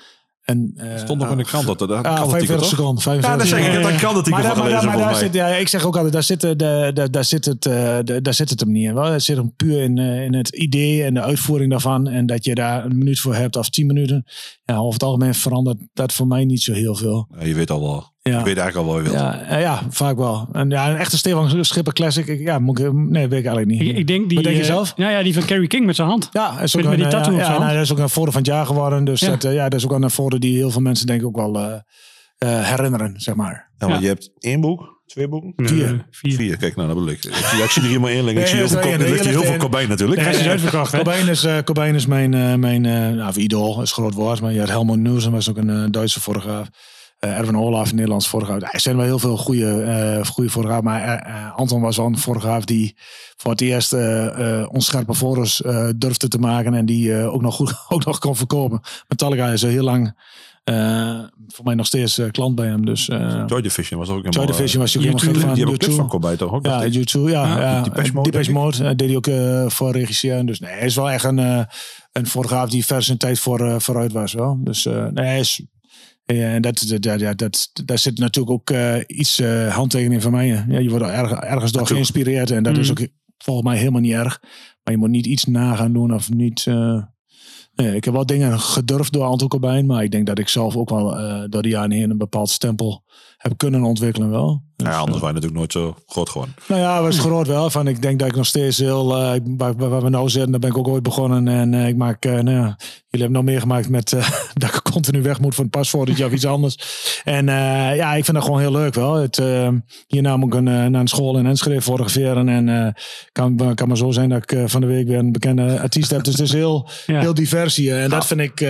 Speaker 3: een eh,
Speaker 4: stond nog in de krant dat dat
Speaker 3: ah,
Speaker 4: kan artikel,
Speaker 3: 45
Speaker 4: toch?
Speaker 3: seconden.
Speaker 4: Ja,
Speaker 3: 45
Speaker 4: dat zeg ik. Dat kan artikel
Speaker 3: maar, daar- maar, daar- maar daar zit, ja, ik zeg ook altijd, daar zit, de, de, de- daar zit, het, eh, de- daar zit het hem niet in. Wel. Het zit hem puur in, eh, in het idee en de uitvoering daarvan. En dat je daar een minuut voor hebt of tien minuten. Ja, over het algemeen verandert dat voor mij niet zo heel veel.
Speaker 4: Ja, je weet al wel.
Speaker 3: Ja.
Speaker 4: Je weet eigenlijk al wat je wilt.
Speaker 3: Ja, eh, ja, vaak wel. En ja, een echte Stefan Schipper Classic. Ik, ja, moet ik, nee, weet ik eigenlijk niet.
Speaker 2: Ik, ik denk die,
Speaker 3: Wat denk je
Speaker 2: eh,
Speaker 3: zelf?
Speaker 2: Ja, ja, die van Carrie King met zijn hand.
Speaker 3: Ja, is ook
Speaker 2: Met- die
Speaker 3: eh,
Speaker 2: tattoo op
Speaker 3: ja, ja, nou, dat is ook een foto van het jaar geworden. Dus
Speaker 2: Ja.
Speaker 3: Dat, eh, ja, dat is ook een foto die heel veel mensen denk ik ook wel eh, eh, herinneren, zeg maar.
Speaker 4: Ja, want
Speaker 2: Ja.
Speaker 4: je hebt één boek, twee boeken.
Speaker 3: Vier.
Speaker 2: Nee, vier.
Speaker 4: Vier, kijk nou, dat bedoel ik. Ik zie, ik zie er één liggen. Ik
Speaker 3: Nee,
Speaker 4: zie heel veel, kop- heel veel natuurlijk.
Speaker 2: Rest is uitverkocht?
Speaker 3: Cobain is, eh, Cobain is mijn, eh, mijn eh, nou, idool, is een groot woord. Maar je had Helmut Newsom, was ook een Duitse fotograaf. Eh Erwin Olaf, een Nederlands fotograaf. Er zijn wel heel veel goede, eh goede fotografen. Maar eh, Anton was wel een fotograaf die voor het eerst onscherpe eh, durfde te maken. En die ook, nog goed, ook nog kon verkopen. Metallica is al heel lang, voor mij nog steeds klant bij hem. Dus eh
Speaker 4: Joy Division was ook
Speaker 3: Joy
Speaker 4: helemaal...
Speaker 3: Division was je ook helemaal gek van.
Speaker 4: Die hebben ook van Corbijn toch? Ook,
Speaker 3: Ja? YouTube, ja.
Speaker 2: Ja,
Speaker 3: ja.
Speaker 4: Depeche Mode,
Speaker 3: Depeche
Speaker 4: denk
Speaker 3: Mode deed hij ook voor regisseren. Dus nee, hij is wel echt een, een fotograaf die ver zijn tijd voor, vooruit was. Wel. Dus nee, hij is... Ja, en dat, dat, ja, dat, daar zit natuurlijk ook eh, iets eh handtekening van mij. Ja, je wordt er erg, ergens door geïnspireerd. En dat is
Speaker 2: Mm.
Speaker 3: ook volgens mij helemaal niet erg. Maar je moet niet iets na gaan doen of niet... eh, nee, ik heb wel dingen gedurfd door Anton Cobain. Maar ik denk dat ik zelf ook wel door de jaren heen een bepaald stempel heb kunnen ontwikkelen wel. Dus,
Speaker 4: Ja, anders
Speaker 3: eh,
Speaker 4: waren natuurlijk nooit zo groot geworden.
Speaker 3: nou ja, was groot wel. Van, ik denk dat ik nog steeds heel... eh, waar, waar we nou zitten, daar ben ik ook ooit begonnen. En eh, ik maak... eh, nou ja, jullie hebben nog meegemaakt met... dat ik continu weg moet voor een pasfotootje of iets anders. En eh, ja, ik vind dat gewoon heel leuk wel. Het, hierna moet ik een, naar een school in Enschede fotograferen. En eh kan, kan maar zo zijn dat ik van de week weer een bekende artiest heb. Dus het is heel,
Speaker 2: Ja.
Speaker 3: heel divers hier. En dat vind ik...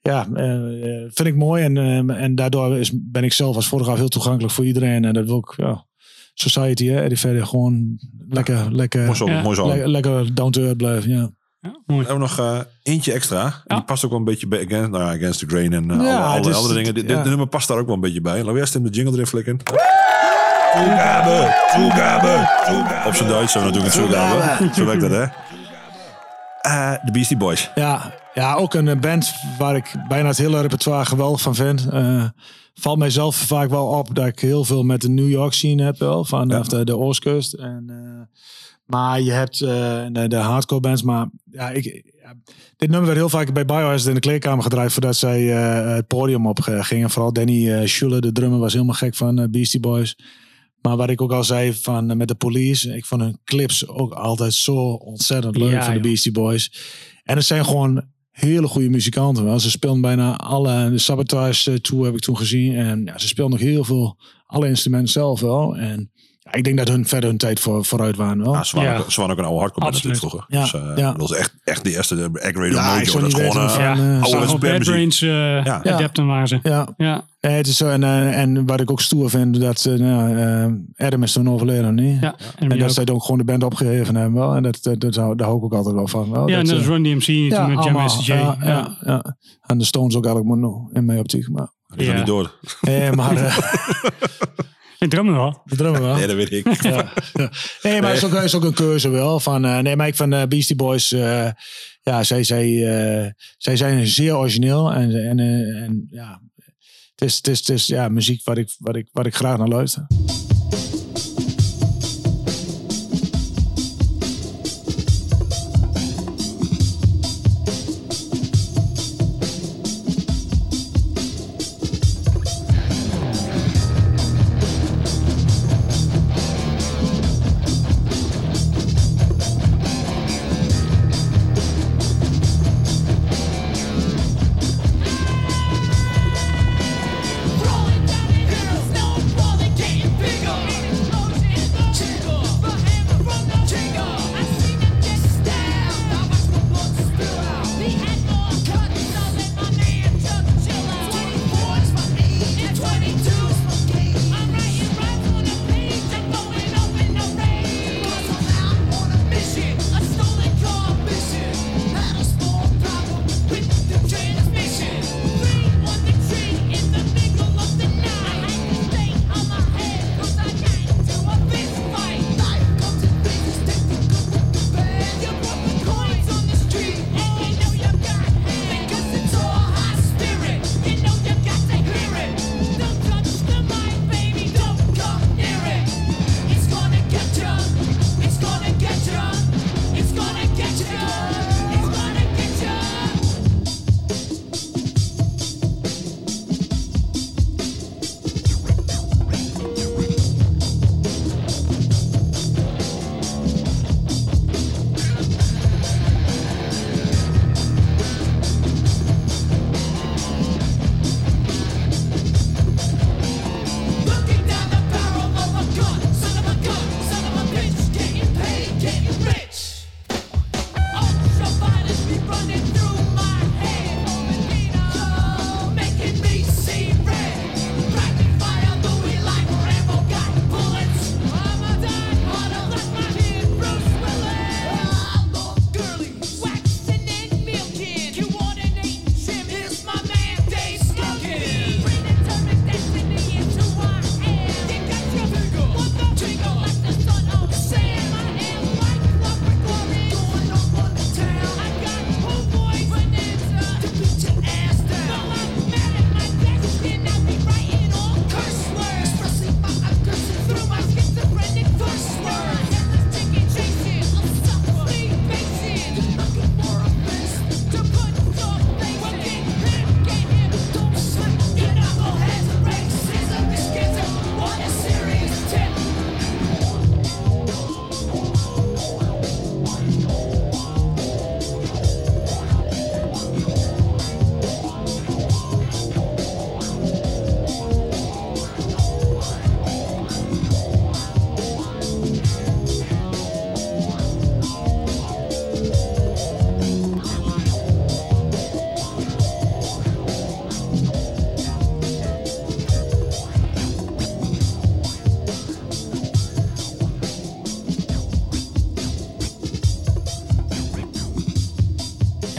Speaker 3: ja, eh, eh, vind ik mooi. En, eh, en daardoor is, ben ik zelf als fotograaf heel toegankelijk voor iedereen. En dat wil ik... Ja, society, hè, Eddie Vedder, gewoon lekker, lekker,
Speaker 4: Mooi zo,
Speaker 2: Ja.
Speaker 4: mooi zo.
Speaker 3: le- lekker down to earth blijven. Ja.
Speaker 2: Ja, mooi.
Speaker 4: We hebben nog eentje extra. En
Speaker 2: Ja.
Speaker 4: Die past ook wel een beetje bij Against, nou ja, against the Grain en
Speaker 3: Ja,
Speaker 4: alle, andere dingen. Dit, nummer past daar ook wel een beetje bij. Laten we eerst in de jingle erin flikken. Toegabe, toegabe, toegabe. Op zijn Duits we natuurlijk een toegabe. Zo werkt dat, hè? Eh, De Beastie Boys.
Speaker 3: Ja, ja, ook een eh, band waar ik bijna het hele repertoire geweldig van vind. Eh, valt mijzelf vaak wel op dat ik heel veel met de New York scene heb wel, vanaf de, de Oostkust. En, eh, maar je hebt de, de hardcore bands, maar ja, ik, dit nummer werd heel vaak bij Biohazard in de kleedkamer gedraaid voordat zij het podium op gingen. Vooral Danny uh, Schuller, de drummer, was helemaal gek van Beastie Boys. Maar wat ik ook al zei van, met de police, ik vond hun clips ook altijd zo ontzettend leuk
Speaker 2: Ja,
Speaker 3: van de. Beastie Boys. En het zijn gewoon hele goede muzikanten. Wel. Ze speelden bijna alle, de Sabotage eh, Tour heb ik toen gezien. En ja, ze speelden nog heel veel, alle instrumenten zelf wel. En ik denk dat hun verder hun tijd voor, vooruit waren wel.
Speaker 4: Ja, ze, waren
Speaker 2: Ja.
Speaker 4: ook, ze waren ook een oude hardcore band natuurlijk vroeger.
Speaker 3: Ja,
Speaker 4: Dus, eh,
Speaker 3: ja.
Speaker 4: Dat was echt, echt de eerste de Aggravated
Speaker 3: Ja, ik
Speaker 4: Mojo.
Speaker 3: zou
Speaker 4: Dat is
Speaker 3: niet
Speaker 4: gewoon
Speaker 3: weten
Speaker 4: eh,
Speaker 3: of-
Speaker 2: Ja,
Speaker 3: eh,
Speaker 4: oude
Speaker 2: Zag op Bad
Speaker 4: bandmuziek.
Speaker 2: Brains eh
Speaker 4: Ja.
Speaker 2: adepten waren ze.
Speaker 3: Ja,
Speaker 2: Ja,
Speaker 3: Ja, het is zo. En, eh, en wat ik ook stoer vind, dat nou, eh, Adam is toen overleden, niet?
Speaker 2: ja.
Speaker 3: En dat zij ook gewoon de band opgegeven hebben. Wel. En dat, dat, dat hou, daar hou ik ook altijd wel van. Wel.
Speaker 2: ja,
Speaker 3: dat,
Speaker 2: net als
Speaker 3: eh,
Speaker 2: Run DMC toen met Jam. SJ.
Speaker 3: Ja,
Speaker 2: Ja,
Speaker 3: ja, ja. En de Stones ook eigenlijk maar no, in mijn optiek. Maar,
Speaker 4: Die gaan
Speaker 2: Ja.
Speaker 4: niet door.
Speaker 3: nee, maar
Speaker 2: Ik drummer wel.
Speaker 3: de drummer wel.
Speaker 4: Nee, dat weet ik.
Speaker 3: Ja, ja. Nee, maar het is ook, is ook een keuze wel. Van, eh, nee, maar ik van eh, Beastie Boys, eh, ja, zij, zij, eh, zij zijn zeer origineel. En, en, en ja, het is, het is, het is ja, muziek wat ik, wat, ik, wat ik graag naar luister.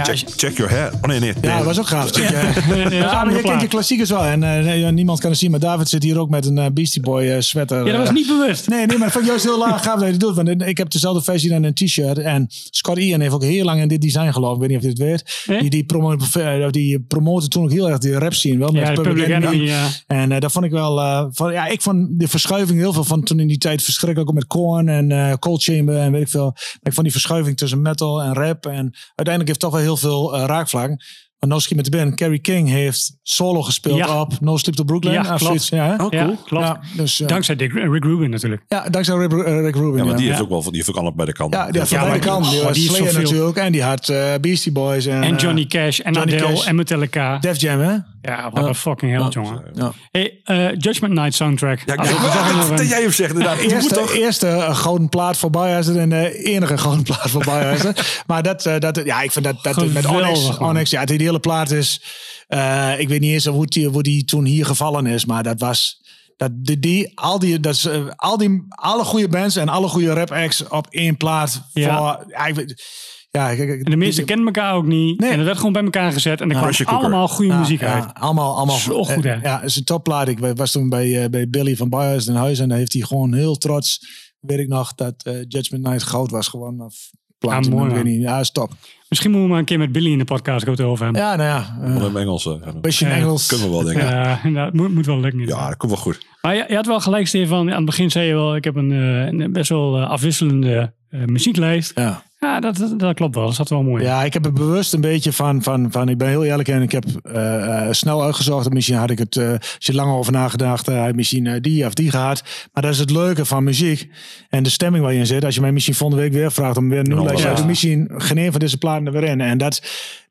Speaker 2: Ja,
Speaker 4: Check, your hair. Oh nee, nee.
Speaker 3: Ja, dat was ook gaaf. Ja, maar je kent je klassiekers wel. En eh, niemand kan het zien, maar David zit hier ook met een eh, Beastie Boy eh, sweater.
Speaker 2: Ja, dat was niet bewust.
Speaker 3: Nee, nee, maar dat vond ik juist heel laag gaaf dat je het doet. Want ik heb dezelfde versie dan een t-shirt. En Scott Ian heeft ook heel lang in dit design geloofd. Ik weet niet of je het weet. Die, die, promo die promoten toen ook heel erg die rap scene. Wel, met
Speaker 2: Ja, Public Enemy. ja.
Speaker 3: En eh, dat vond ik wel. eh, van, ja, ik vond de verschuiving heel veel van toen in die tijd verschrikkelijk. Ook met Korn en eh Cold Chamber en weet ik veel. Maar ik vond die verschuiving tussen metal en rap. En uiteindelijk heeft toch wel heel veel eh, raakvlakken. Maar nou schiet me te binnen. Carrie King heeft solo gespeeld
Speaker 2: Ja.
Speaker 3: op No Sleep to Brooklyn.
Speaker 2: Ja,
Speaker 3: of
Speaker 2: klopt.
Speaker 3: zoiets. Ja, hè?
Speaker 2: Ja, klopt.
Speaker 3: Ja, dus, eh,
Speaker 2: Dankzij Dick, Rick Rubin natuurlijk.
Speaker 3: ja, dankzij Rick, eh, Rick Rubin.
Speaker 4: Ja, maar die
Speaker 3: ja.
Speaker 4: heeft ook wel die heeft ook allemaal bij de kant.
Speaker 3: Ja, die had
Speaker 2: Ja,
Speaker 3: beide
Speaker 2: maar-
Speaker 3: kanten. Die
Speaker 2: oh,
Speaker 3: was
Speaker 2: die heeft
Speaker 3: Slayer natuurlijk. En die had eh, Beastie Boys. En,
Speaker 2: En Johnny Cash en
Speaker 3: Johnny
Speaker 2: Adele
Speaker 3: Cash.
Speaker 2: en Metallica.
Speaker 3: Def Jam, hè?
Speaker 2: Ja, wat een fucking held, jongen. Hey, eh, Judgment Night soundtrack.
Speaker 4: Ja,
Speaker 2: zeggen,
Speaker 4: dat jij hem zegt inderdaad. Moet
Speaker 3: Eerste,
Speaker 4: toch...
Speaker 3: eerste gouden plaat voor Biohazard en de enige gouden plaat voor Biohazard. maar dat, eh, dat, ja, ik vind dat, dat met. Onyx, ja, die hele plaat is, eh, ik weet niet eens hoe die, hoe die toen hier gevallen is, maar dat was, dat die, die, al die, dat is, eh, al die, alle goede bands en alle goede rap acts op één plaat.
Speaker 2: Ja.
Speaker 3: Voor, ja, ik
Speaker 2: En de meesten kennen elkaar ook niet.
Speaker 3: Nee.
Speaker 2: En dat werd gewoon bij elkaar gezet. En er kwam
Speaker 4: Pressure cooker.
Speaker 2: allemaal goede
Speaker 3: Ja,
Speaker 2: muziek
Speaker 3: ja,
Speaker 2: uit.
Speaker 3: allemaal, allemaal
Speaker 2: Zo goed, hè?
Speaker 3: eh, Ja, het is een topplaat. Ik was toen bij, bij Billy van Biohazard in huis en daar heeft hij gewoon heel trots, weet ik nog, dat Judgment Night goud was gewoon. Of,
Speaker 2: mooi,
Speaker 3: ik weet niet. Ja, is top.
Speaker 2: Misschien moeten we maar een keer met Billy in de podcast het over hebben.
Speaker 3: Ja, nou ja. eh,
Speaker 4: Een Engels. ja,
Speaker 3: beetje in. Engels.
Speaker 4: Kunnen we wel denken.
Speaker 2: Ja, inderdaad. Moet, moet wel lukken.
Speaker 4: Ja, dat komt wel goed.
Speaker 2: Maar je, je had wel gelijk, Stefan. Aan het begin zei je wel, ik heb een, eh, een best wel eh, afwisselende eh, muzieklijst.
Speaker 3: Ja.
Speaker 2: Ja, dat, dat, klopt wel. Dat zat wel mooi.
Speaker 3: ja, ik heb er bewust een beetje van, van, van ik ben heel eerlijk en ik heb eh, eh, snel uitgezocht. Misschien had ik het, eh, als je langer over nagedacht, eh, ik misschien eh, die of die gehad. Maar dat is het leuke van muziek en de stemming waar je in zit. Als je mij misschien volgende week weer vraagt om weer een nieuwe lijst
Speaker 2: ja.
Speaker 3: uit te doen, misschien geen een van deze platen er weer in. En dat,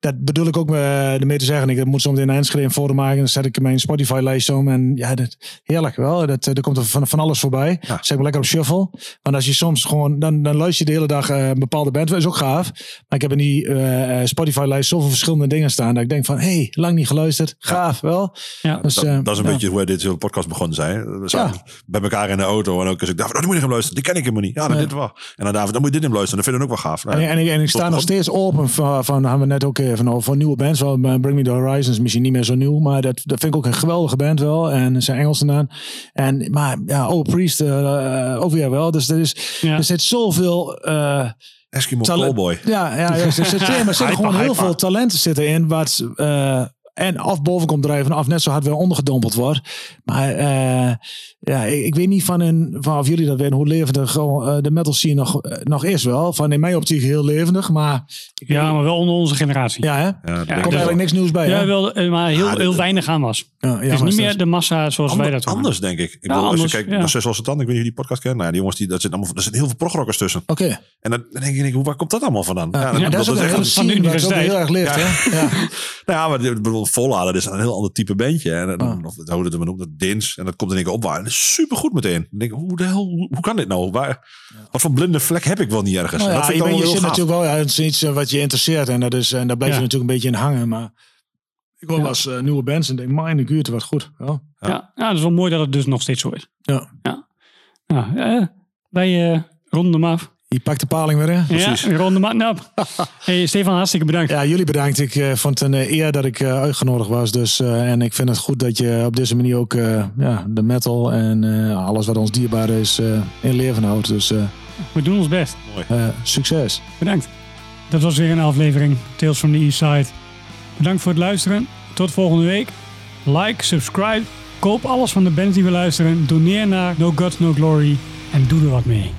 Speaker 3: dat bedoel ik ook ermee te zeggen. Ik moet zo meteen een Enschede foto maken. Dan zet ik mijn Spotify-lijst om. En ja, dat, heerlijk wel. Dat, er komt er van, van alles voorbij. Zeg maar lekker op shuffle. Want als je soms gewoon, dan, dan luister je de hele dag eh, een bepaalde band. Dat is ook gaaf. Maar ik heb in die eh, eh, Spotify-lijst zoveel verschillende dingen staan. Dat ik denk van, hé, hey, lang niet geluisterd. Gaaf wel.
Speaker 2: Ja.
Speaker 3: Dus,
Speaker 4: Dat,
Speaker 3: eh,
Speaker 4: dat is een
Speaker 3: ja.
Speaker 4: beetje hoe wij dit hele podcast begonnen zijn. We zaten bij elkaar in de auto. En ook als ik dacht, oh, die moet ik hem luisteren. Die ken ik helemaal niet. Ja, dan dit wel. En dan David, dan moet je dit hem luisteren. Dat vind ik ook wel gaaf.
Speaker 3: En, en, ik- en ik sta
Speaker 4: Tot
Speaker 3: nog
Speaker 4: begon.
Speaker 3: steeds open van, van hebben we net ook even over voor nieuwe bands. Wel, Bring Me The Horizons is misschien niet meer zo nieuw, maar dat, dat vind ik ook een geweldige band wel. En er zijn Engelsen aan. En, maar ja, Oh Priest eh ook weer wel. Dus er, is,
Speaker 2: Ja.
Speaker 3: er zit zoveel... eh
Speaker 4: Eskimo
Speaker 3: talent-
Speaker 4: Callboy.
Speaker 3: Ja, ja, ja er zit, maar er zitten gewoon heel veel talenten zitten in. Wat, eh, en af boven komt drijven, af net zo hard weer ondergedompeld wordt. Maar eh, ja, ik, ik weet niet van, in, van of jullie dat weten, hoe levendig gewoon, eh, de metal scene nog, eh, nog is wel. Van in mijn optiek heel levendig, maar
Speaker 2: Ja, maar wel onder onze generatie.
Speaker 3: ja, hè?
Speaker 4: Ja, dat
Speaker 3: Er komt eigenlijk niks nieuws bij.
Speaker 2: Ja,
Speaker 3: hè?
Speaker 2: wel, maar heel, heel weinig aan was.
Speaker 3: Ja,
Speaker 2: Het is niet
Speaker 3: dat.
Speaker 2: meer de massa zoals wij dat doen.
Speaker 4: anders, denk ik. Ik
Speaker 2: Ja,
Speaker 4: bedoel, als
Speaker 2: anders,
Speaker 4: je kijkt
Speaker 2: ja.
Speaker 4: naar Zes was het dan, ik weet niet of je die podcast kent. Nou, ja, die jongens, die, dat zit allemaal, er zitten heel veel progrockers tussen.
Speaker 3: Oké.
Speaker 4: En dan denk ik, hoe, waar komt dat allemaal vandaan?
Speaker 3: Ja,
Speaker 4: dan-
Speaker 3: en dat is ook een
Speaker 4: echt een-
Speaker 2: van de universiteit.
Speaker 3: heel erg leeft. Hè? Ja.
Speaker 4: Nou ja, maar ik bedoel, Vollader is een heel ander type bandje. En dan,
Speaker 3: Ah.
Speaker 4: of dat hoe dat het noemt, dat Dins. En dat komt in één keer op. En is super goed meteen. Dan denk ik, hoe de hel, hoe, hoe kan dit nou? Waar, Wat voor blinde vlek heb ik wel niet ergens?
Speaker 3: Nou
Speaker 4: En
Speaker 3: ja,
Speaker 4: dat vind
Speaker 3: je,
Speaker 4: ik
Speaker 3: je
Speaker 4: wel
Speaker 3: zit
Speaker 4: heel gaaf.
Speaker 3: natuurlijk wel, ja, het is iets eh, wat je interesseert. En, dat is, en daar blijf je natuurlijk een beetje in hangen. Maar ik hoor eens eh, nieuwe bands en denk, mijn gute, wat goed. Ja.
Speaker 2: Ja. Ja, dat is wel mooi dat het dus nog steeds zo is.
Speaker 3: Ja.
Speaker 2: Ja. Ja, eh, wij eh, ronden hem af.
Speaker 3: Je pakt de paling weer in.
Speaker 2: Ja, ronden hem af. hey, Stefan, hartstikke bedankt.
Speaker 3: Ja, jullie bedankt. Ik eh, vond het een eh, eer dat ik eh, uitgenodigd was. Dus, eh, en ik vind het goed dat je op deze manier ook eh, ja, de metal en eh, alles wat ons dierbaar is eh, in leven houdt. Dus eh,
Speaker 2: We doen ons best.
Speaker 3: eh, succes.
Speaker 2: Bedankt. Dat was weer een aflevering Tales from the East Side. Bedankt voor het luisteren. Tot volgende week. Like, subscribe. Koop alles van de bands die we luisteren. Doneer naar No Gods No Glory. En doe er wat mee.